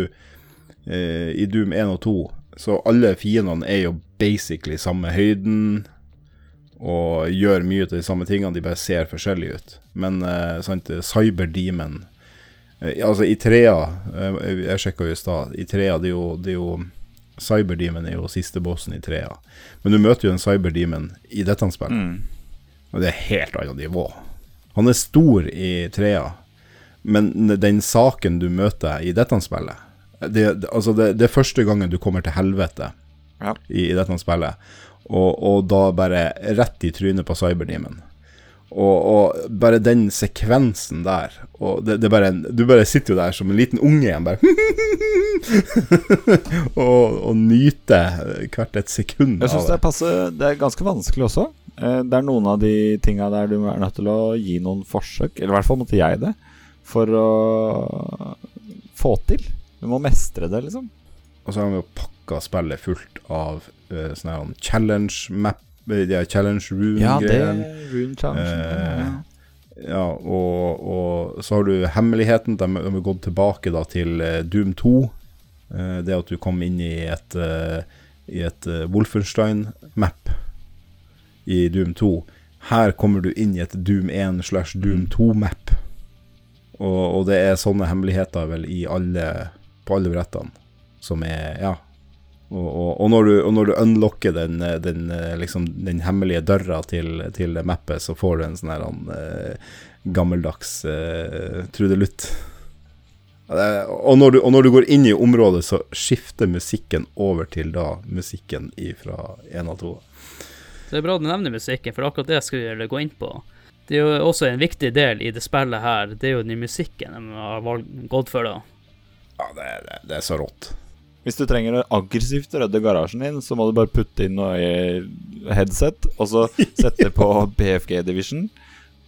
[SPEAKER 4] eh, I Doom 1 og 2 så alle fiendene er jo basically samme høyden og gjør mye av de samme tingene, de bare ser forskjellige ut. Men eh, sant, Cyber Demon eh, Altså, i trea eh, Jeg sjekka jo i stad. I trea, det er jo, det er jo Cyberdemon er jo siste bossen i trea. Men du møter jo en cyberdemon i dette spillet. Og det er helt annet nivå. Han er stor i trea, men den saken du møter i dette spillet Det, det, altså det, det er første gangen du kommer til helvete
[SPEAKER 5] Ja.
[SPEAKER 4] i, i dette spillet, og, og da bare rett i trynet på Cyberdemon. Og, og bare den sekvensen der det, det bare Du bare sitter jo der som en liten unge igjen, bare og, og nyter hvert et sekund
[SPEAKER 5] Jeg synes
[SPEAKER 4] av
[SPEAKER 5] det,
[SPEAKER 4] det.
[SPEAKER 5] er det er ganske vanskelig også. Eh, Det er noen av de tinga der du er nødt til å gi noen forsøk, eller i hvert fall måtte jeg det, for å få til. Du må mestre det, liksom.
[SPEAKER 4] Og så har vi jo pakka spillet fullt av uh, sånne her challenge Rune-greien. Room-greiene.
[SPEAKER 5] Rune.
[SPEAKER 4] Eh, ja, og, og så har du hemmeligheten. De har gått tilbake da til eh, Doom 2. Eh, det at du kom inn i et, eh, i et eh, Wolfenstein-map i Doom 2. Her kommer du inn i et Doom 1 slash Doom 2-map. Og, og det er sånne hemmeligheter vel i alle, på alle brettene som er Ja. Og, og, og, når, du, og når du unlocker den, eh, den, eh, liksom, den hemmelige døra til, til mappet, så får du en sånn her eh, gammeldags uh, trudelutt. Og når, du, og når du går inn i området, så skifter musikken over til da musikken fra 1 og 2.
[SPEAKER 3] Det er bra du nevner musikken, for akkurat det skulle jeg gå inn på. Det er jo også en viktig del i det spillet her, det er jo den musikken de har valgt, gått for, da.
[SPEAKER 4] Ja, det, det, det er så rått.
[SPEAKER 5] Hvis du trenger å aggressivt rydde garasjen din, så må du bare putte inn noe i headset, og så sette på BFG Division.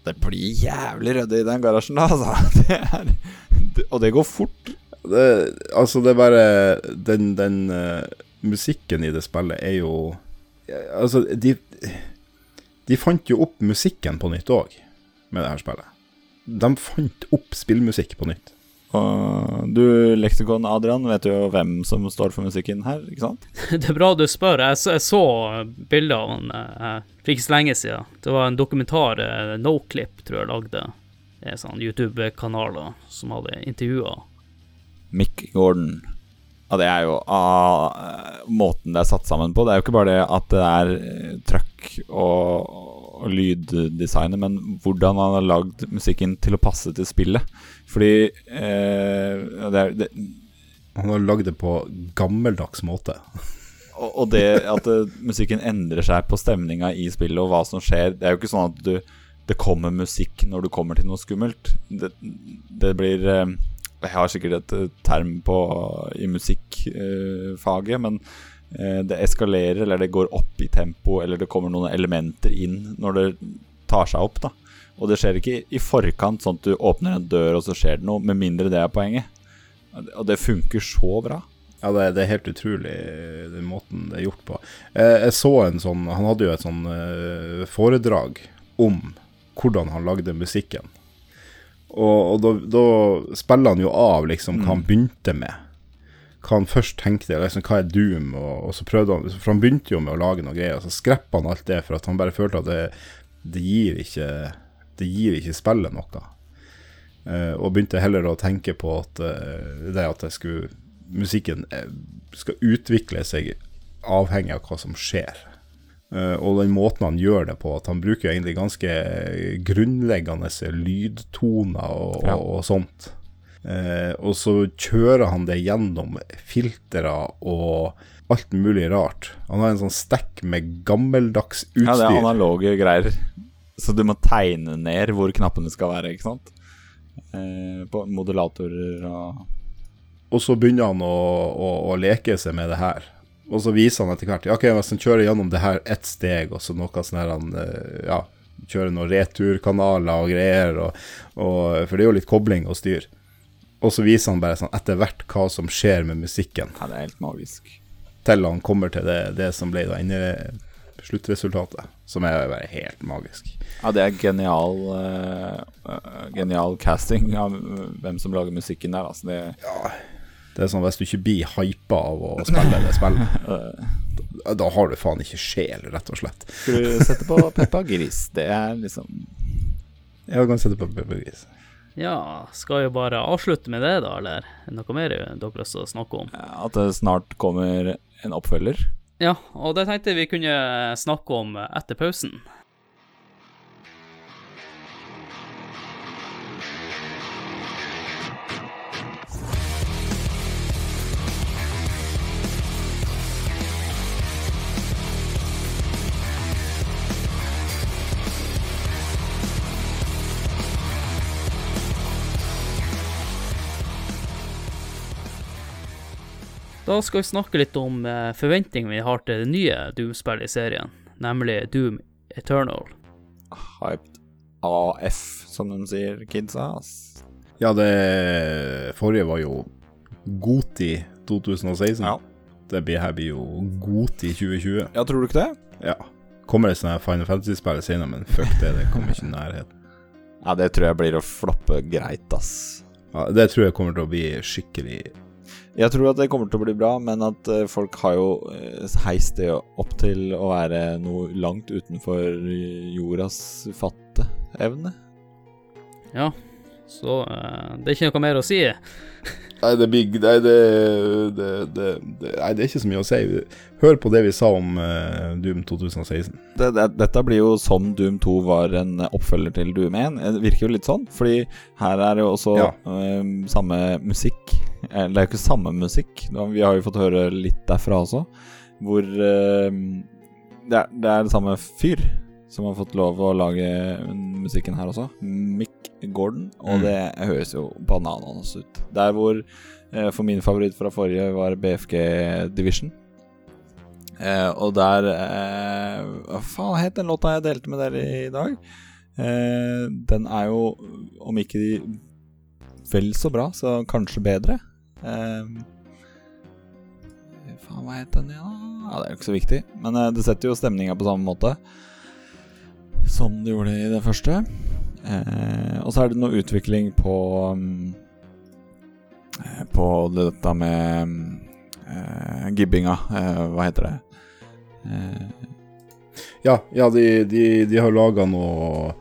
[SPEAKER 5] Det blir jævlig ryddig i den garasjen, da, altså. Det er, det, og det går fort.
[SPEAKER 4] Det, altså, det er bare Den, den uh, musikken i det spillet er jo Altså, de De fant jo opp musikken på nytt òg, med det her spillet. De fant opp spillmusikk på nytt.
[SPEAKER 5] Og du, leksikon Adrian, vet jo hvem som står for musikken her, ikke sant?
[SPEAKER 3] Det er bra du spør. Jeg, så- jeg så bilder av han eh, for ikke så lenge siden. Det var en dokumentar, eh, Noclip, tror jeg lagde. En sånn YouTube-kanal da, som hadde intervjua.
[SPEAKER 5] Mick Gordon. Ja, det er jo ah, måten det er satt sammen på. Det er jo ikke bare det at det er eh, trøkk og, og lyddesignet, men hvordan han har lagd musikken til å passe til spillet. Fordi eh, det er, det,
[SPEAKER 4] Han har lagd det på gammeldags måte.
[SPEAKER 5] og, og det at eh, musikken endrer seg på stemninga i spillet og hva som skjer Det er jo ikke sånn at du, det kommer musikk når du kommer til noe skummelt. Det, det blir eh, Jeg har sikkert et eh, term på i musikkfaget, men eh, det eskalerer, eller det går opp i tempo, eller det kommer noen elementer inn når det tar seg opp. da Og det skjer ikke i forkant, sånn at du åpner en dør, og så skjer det noe, med mindre det er poenget. Og det funker så bra.
[SPEAKER 4] Ja, det, det er helt utrolig den måten det er gjort på. Jeg, jeg så en sånn Han hadde jo et sånn eh, foredrag om hvordan han lagde musikken. Og, og da, da spiller han jo av liksom hva han begynte med. Hva han først tenkte, liksom, hva er Doom? Og, og så prøvde han For han begynte jo med å lage noe greier, og så skrepper han alt det for at han bare følte at det, det gir ikke Det gir ikke spillet noe. Eh, og begynte heller å tenke på at eh, det at jeg skulle musikken eh, skal utvikle seg avhengig av hva som skjer. Og den måten han gjør det på, at han bruker egentlig ganske grunnleggende lydtoner og,
[SPEAKER 5] Ja.
[SPEAKER 4] og, og sånt. Eh, og så kjører han det gjennom filtre og alt mulig rart. Han har en sånn stekk med gammeldags utstyr.
[SPEAKER 5] Ja, det er analoge greier. Så du må tegne ned hvor knappene skal være, ikke sant? Eh, på modulatorer og
[SPEAKER 4] Og så begynner han å, å, å leke seg med det her. Og så viser han etter hvert ok, hvis han kjører gjennom det her ett steg, og så noe sånn her han eh, Ja, kjører noen returkanaler og greier, og, og, for det er jo litt kobling og styr. Og så viser han bare sånn etter hvert hva som skjer med musikken,
[SPEAKER 5] Ja, det er helt magisk.
[SPEAKER 4] til han kommer til det, det som ble da ende sluttresultatet, som er bare helt magisk.
[SPEAKER 5] Ja, det er genial eh, Genial casting av hvem som lager musikken der. Altså, det,
[SPEAKER 4] Det er sånn hvis du ikke blir hypa av å spille det spillet,
[SPEAKER 5] eh,
[SPEAKER 4] da- da har du faen ikke sjel, rett og slett.
[SPEAKER 5] skal du sette på Peppa Gris? Det er liksom
[SPEAKER 4] Jeg kan sette på Peppa Gris.
[SPEAKER 3] Ja, skal jo bare avslutte med det, da, eller er noe mer dere har lyst til å snakke om?
[SPEAKER 5] At det snart kommer en oppfølger.
[SPEAKER 3] Ja, og det tenkte jeg vi kunne snakke om etter pausen. Da skal vi snakke litt om eh, forventningene vi har til det nye Doom-spillet i serien, nemlig Doom Eternal.
[SPEAKER 5] Hyped AF, som de sier, kidsa.
[SPEAKER 4] Ja, det forrige var jo Goti 2016.
[SPEAKER 5] Ja.
[SPEAKER 4] Det blir, her blir jo Goti 2020.
[SPEAKER 5] Ja, tror du ikke det?
[SPEAKER 4] Ja. Kommer det sånn her Final Fantasy-spill senere, men fuck det, det kommer ikke i nærheten.
[SPEAKER 5] Ja, det tror jeg blir å floppe greit, ass.
[SPEAKER 4] Ja, det tror jeg kommer til å bli skikkelig
[SPEAKER 5] Jeg tror at det kommer til å bli bra, men at eh, folk har jo eh, heist det opp til å være noe langt utenfor jordas fatteevne.
[SPEAKER 3] Ja, så eh, det er ikke noe mer å si.
[SPEAKER 4] Nei, det blir Nei, det, det, det, det, nei, det er ikke så mye å si. Hør på det vi sa om uh, Doom 2016.
[SPEAKER 5] Det, det, dette blir jo som Doom 2 var en oppfølger til Doom 1. Det virker jo litt sånn, fordi her er det jo også
[SPEAKER 4] Ja.
[SPEAKER 5] uh, samme musikk. Eller Det er jo ikke samme musikk, vi har jo fått høre litt derfra også. Hvor uh, er, det er det samme fyr som har fått lov å lage musikken her også. Mick Gordon. Og
[SPEAKER 4] Mm.
[SPEAKER 5] det høres jo bananas ut. Der hvor eh, for min favoritt fra forrige var BFG Division. Eh, og der eh, Hva faen het den låta jeg delte med dere i dag? Eh, den er jo, om ikke de vel så bra, så kanskje bedre. Eh, faen, hva het den igjen? da? Ja, det er jo ikke så viktig. Men eh, det setter jo stemninga på samme måte som det gjorde i det første. Eh, og så er det noe utvikling på mm, eh, På dette med mm, eh, gibbinga. Eh, hva heter det? Eh,
[SPEAKER 4] Ja, ja de, de, de har laga noe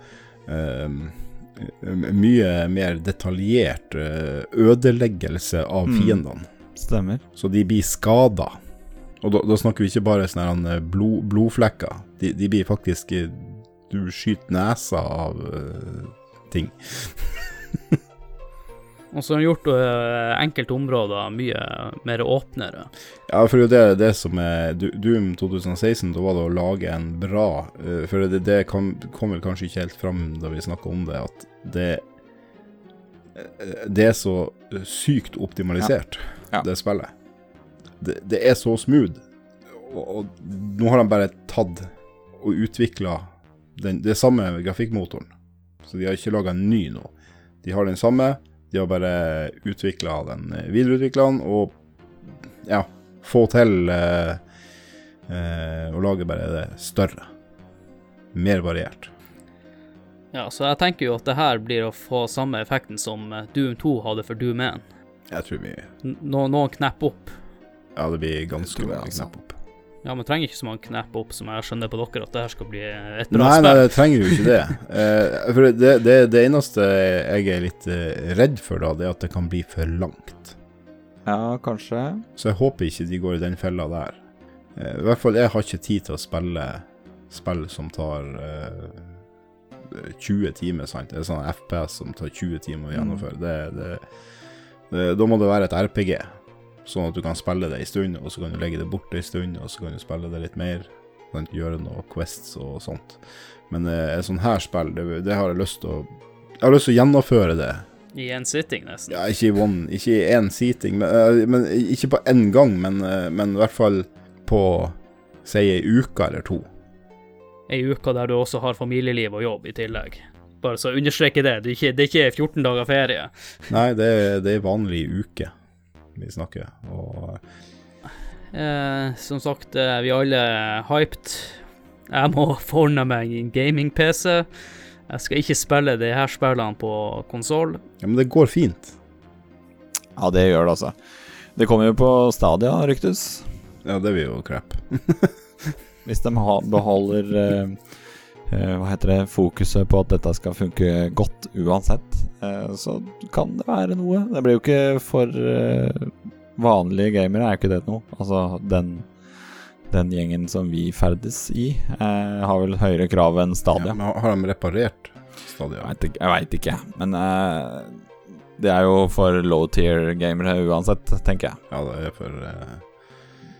[SPEAKER 4] Mye mer detaljert ødeleggelse av
[SPEAKER 5] Mm.
[SPEAKER 4] fiendene.
[SPEAKER 5] stemmer.
[SPEAKER 4] Så de blir skada. Og da, da snakker vi ikke bare sånne blod, blodflekker. De, de blir faktisk Du skyter nesa av uh, ting.
[SPEAKER 3] Og så har de gjort uh, enkelte områder mye mer åpnere.
[SPEAKER 4] Ja, for det er det som er Doom 2016, da var det å lage en bra uh, For det, det kom, kom vel kanskje ikke helt fram da vi snakka om det, at det Det er så sykt optimalisert,
[SPEAKER 5] Ja.
[SPEAKER 4] det spillet. Det, det er så smooth. Og, og nå har de bare tatt og utvikla den, det samme grafikkmotoren Så de har ikke laga en ny nå. De har den samme, de har bare utvikla den, eh, videreutvikla den, og ja, få til eh, eh, å lage bare det større. Mer variert.
[SPEAKER 3] Ja, så jeg tenker jo at det her blir å få samme effekten som eh, Doom 2 hadde for Doom 1.
[SPEAKER 4] Jeg tror vi
[SPEAKER 3] N nå- noen knepp opp.
[SPEAKER 4] Ja, det blir ganske mange knepp opp.
[SPEAKER 3] Ja, men trenger ikke så mange knep opp som jeg skjønner på dere, at det her skal bli et bra
[SPEAKER 4] Nei, nei, det trenger jo ikke det. uh, for det, det. Det eneste jeg er litt eh, redd for, da, det er at det kan bli for langt.
[SPEAKER 5] Ja, kanskje.
[SPEAKER 4] Så jeg håper ikke de går i den fella der. Uh, I hvert fall, jeg har ikke tid til å spille spill som tar uh, 20 timer, sant. Det er sånn FPS som tar 20 timer å gjennomføre. Det, det, det, da må det være et RPG, sånn at du kan spille det en stund, og så kan du legge det bort en stund, og så kan du spille det litt mer. Kan gjøre noe quests og sånt. Men eh, et sånt her spill, det, det har jeg lyst til å Jeg har lyst til å gjennomføre det
[SPEAKER 3] I en sitting, nesten.
[SPEAKER 4] ja, ikke i one, ikke i én seating, men, eh, men ikke på én gang, men, eh, men i hvert fall på si ei uke eller to.
[SPEAKER 3] Ei uke der du også har familieliv og jobb i tillegg. Bare så understreke det. Det er ikke, det er ikke 14 dager ferie.
[SPEAKER 4] Nei, det det er vanlig uke vi snakker. Og
[SPEAKER 3] Eh, som sagt, vi er alle hyped. Jeg må forne meg en gaming-PC. Jeg skal ikke spille de her spillene på konsoll.
[SPEAKER 4] ja, men det går fint.
[SPEAKER 5] Ja, det gjør det, altså. Det kommer jo på Stadia, ryktes.
[SPEAKER 4] Ja, det blir jo crap.
[SPEAKER 5] Hvis de ha, beholder eh, eh, Hva heter det fokuset på at dette skal funke godt uansett, eh, så kan det være noe. Det blir jo ikke for eh, vanlige gamere, er jo ikke det noe. Altså, den, den gjengen som vi ferdes i, eh, har vel høyere krav enn
[SPEAKER 4] Ja,
[SPEAKER 5] Stadia.
[SPEAKER 4] men har- de reparert Stadia?
[SPEAKER 5] Jeg vet ikke, men eh, det er jo for low tier-gamere uansett, tenker jeg.
[SPEAKER 4] Ja, det er for eh,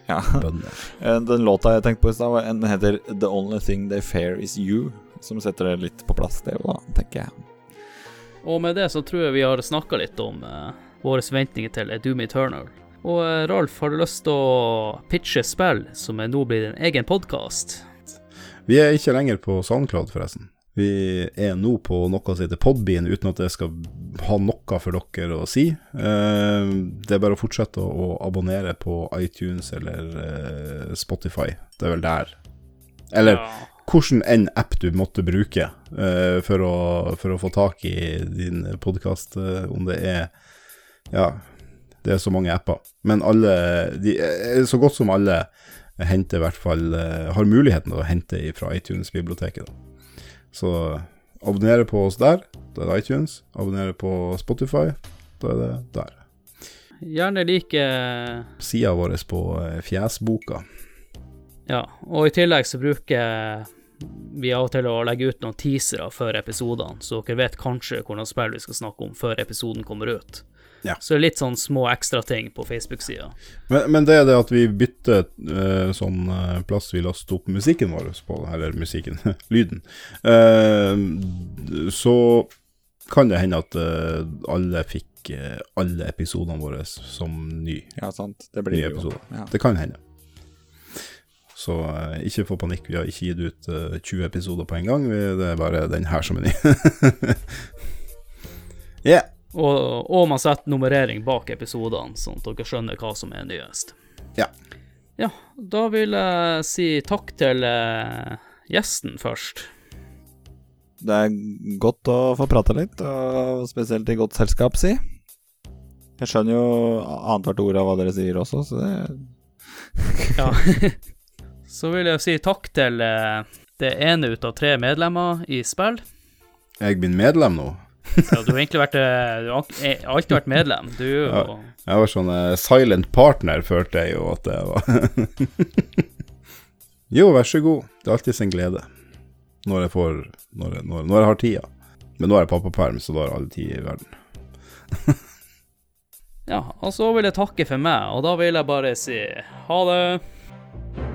[SPEAKER 5] Ja. Eh, Den låta jeg tenkte på i stad, var- den heter 'The Only Thing They Fair Is You', som setter det litt på plass, det da, tenker jeg.
[SPEAKER 3] Og med det så tror jeg vi har snakka litt om uh, våre forventninger til A Doom Eternal. Og uh, Ralf, har du lyst til å pitche spill som er nå blir en egen podkast?
[SPEAKER 4] Vi er ikke lenger på SoundCloud, forresten. Vi er nå på noe som heter Podbean, uten at jeg skal ha noe for dere å si. Eh, det er bare å fortsette å, abonnere på iTunes eller eh, Spotify. Det er vel der. Eller
[SPEAKER 3] Ja.
[SPEAKER 4] hvordan enn app du måtte bruke eh, for, å, for å få tak i din podkast, om det er Ja, det er så mange apper. Men alle de, Så godt som alle henter i hvert fall Har muligheten til å hente fra iTunes-biblioteket. da. Så abonner på oss der, da er det iTunes. abonner på Spotify, da er det der.
[SPEAKER 3] Gjerne like
[SPEAKER 4] Sida vår på eh, Fjesboka.
[SPEAKER 3] Ja, og i tillegg så bruker vi av og til å legge ut noen teasere før episodene, så dere vet kanskje hvordan spill vi skal snakke om før episoden kommer ut.
[SPEAKER 4] Ja.
[SPEAKER 3] Så litt sånn små ekstrating på Facebook-sida.
[SPEAKER 4] Men, men det er det at vi bytter uh, sånn eh, plass vi laster opp musikken vår på, eller musikken, lyden, uh, så kan det hende at uh, alle fikk alle episodene våre som ny.
[SPEAKER 5] Ja, sant. Det
[SPEAKER 4] Nye
[SPEAKER 5] blir jo
[SPEAKER 4] episoder.
[SPEAKER 5] ja.
[SPEAKER 4] Det kan hende. Så ikke få panikk, vi har ikke gitt ut eh, 20 episoder på en gang. Vi, det er bare den her som er ny. yeah.
[SPEAKER 3] Og, og man setter nummerering bak episodene, sånn at dere skjønner hva som er nyest.
[SPEAKER 4] Ja.
[SPEAKER 3] Ja, da vil jeg si takk til eh, gjesten først.
[SPEAKER 5] Det er godt å få prate litt, og spesielt i godt selskap, si. Jeg skjønner jo annethvert ord av hva dere sier også, så det
[SPEAKER 3] Ja. Så vil jeg si takk til eh, det ene ut av tre medlemmer i spill.
[SPEAKER 4] Jeg blir medlem nå.
[SPEAKER 3] Ja, du har egentlig vært eh, Du har eh, alltid vært medlem. Du jo
[SPEAKER 4] Ja. Jeg var sånn eh, silent partner, følte jeg jo at det var. jo, vær så god. Det er alltid sin glede. Når jeg får Når jeg, når, når jeg har tida. Men nå er jeg pappaperm, så da har alle tid i verden.
[SPEAKER 3] Ja, og så vil jeg takke for meg, og da vil jeg bare si ha det.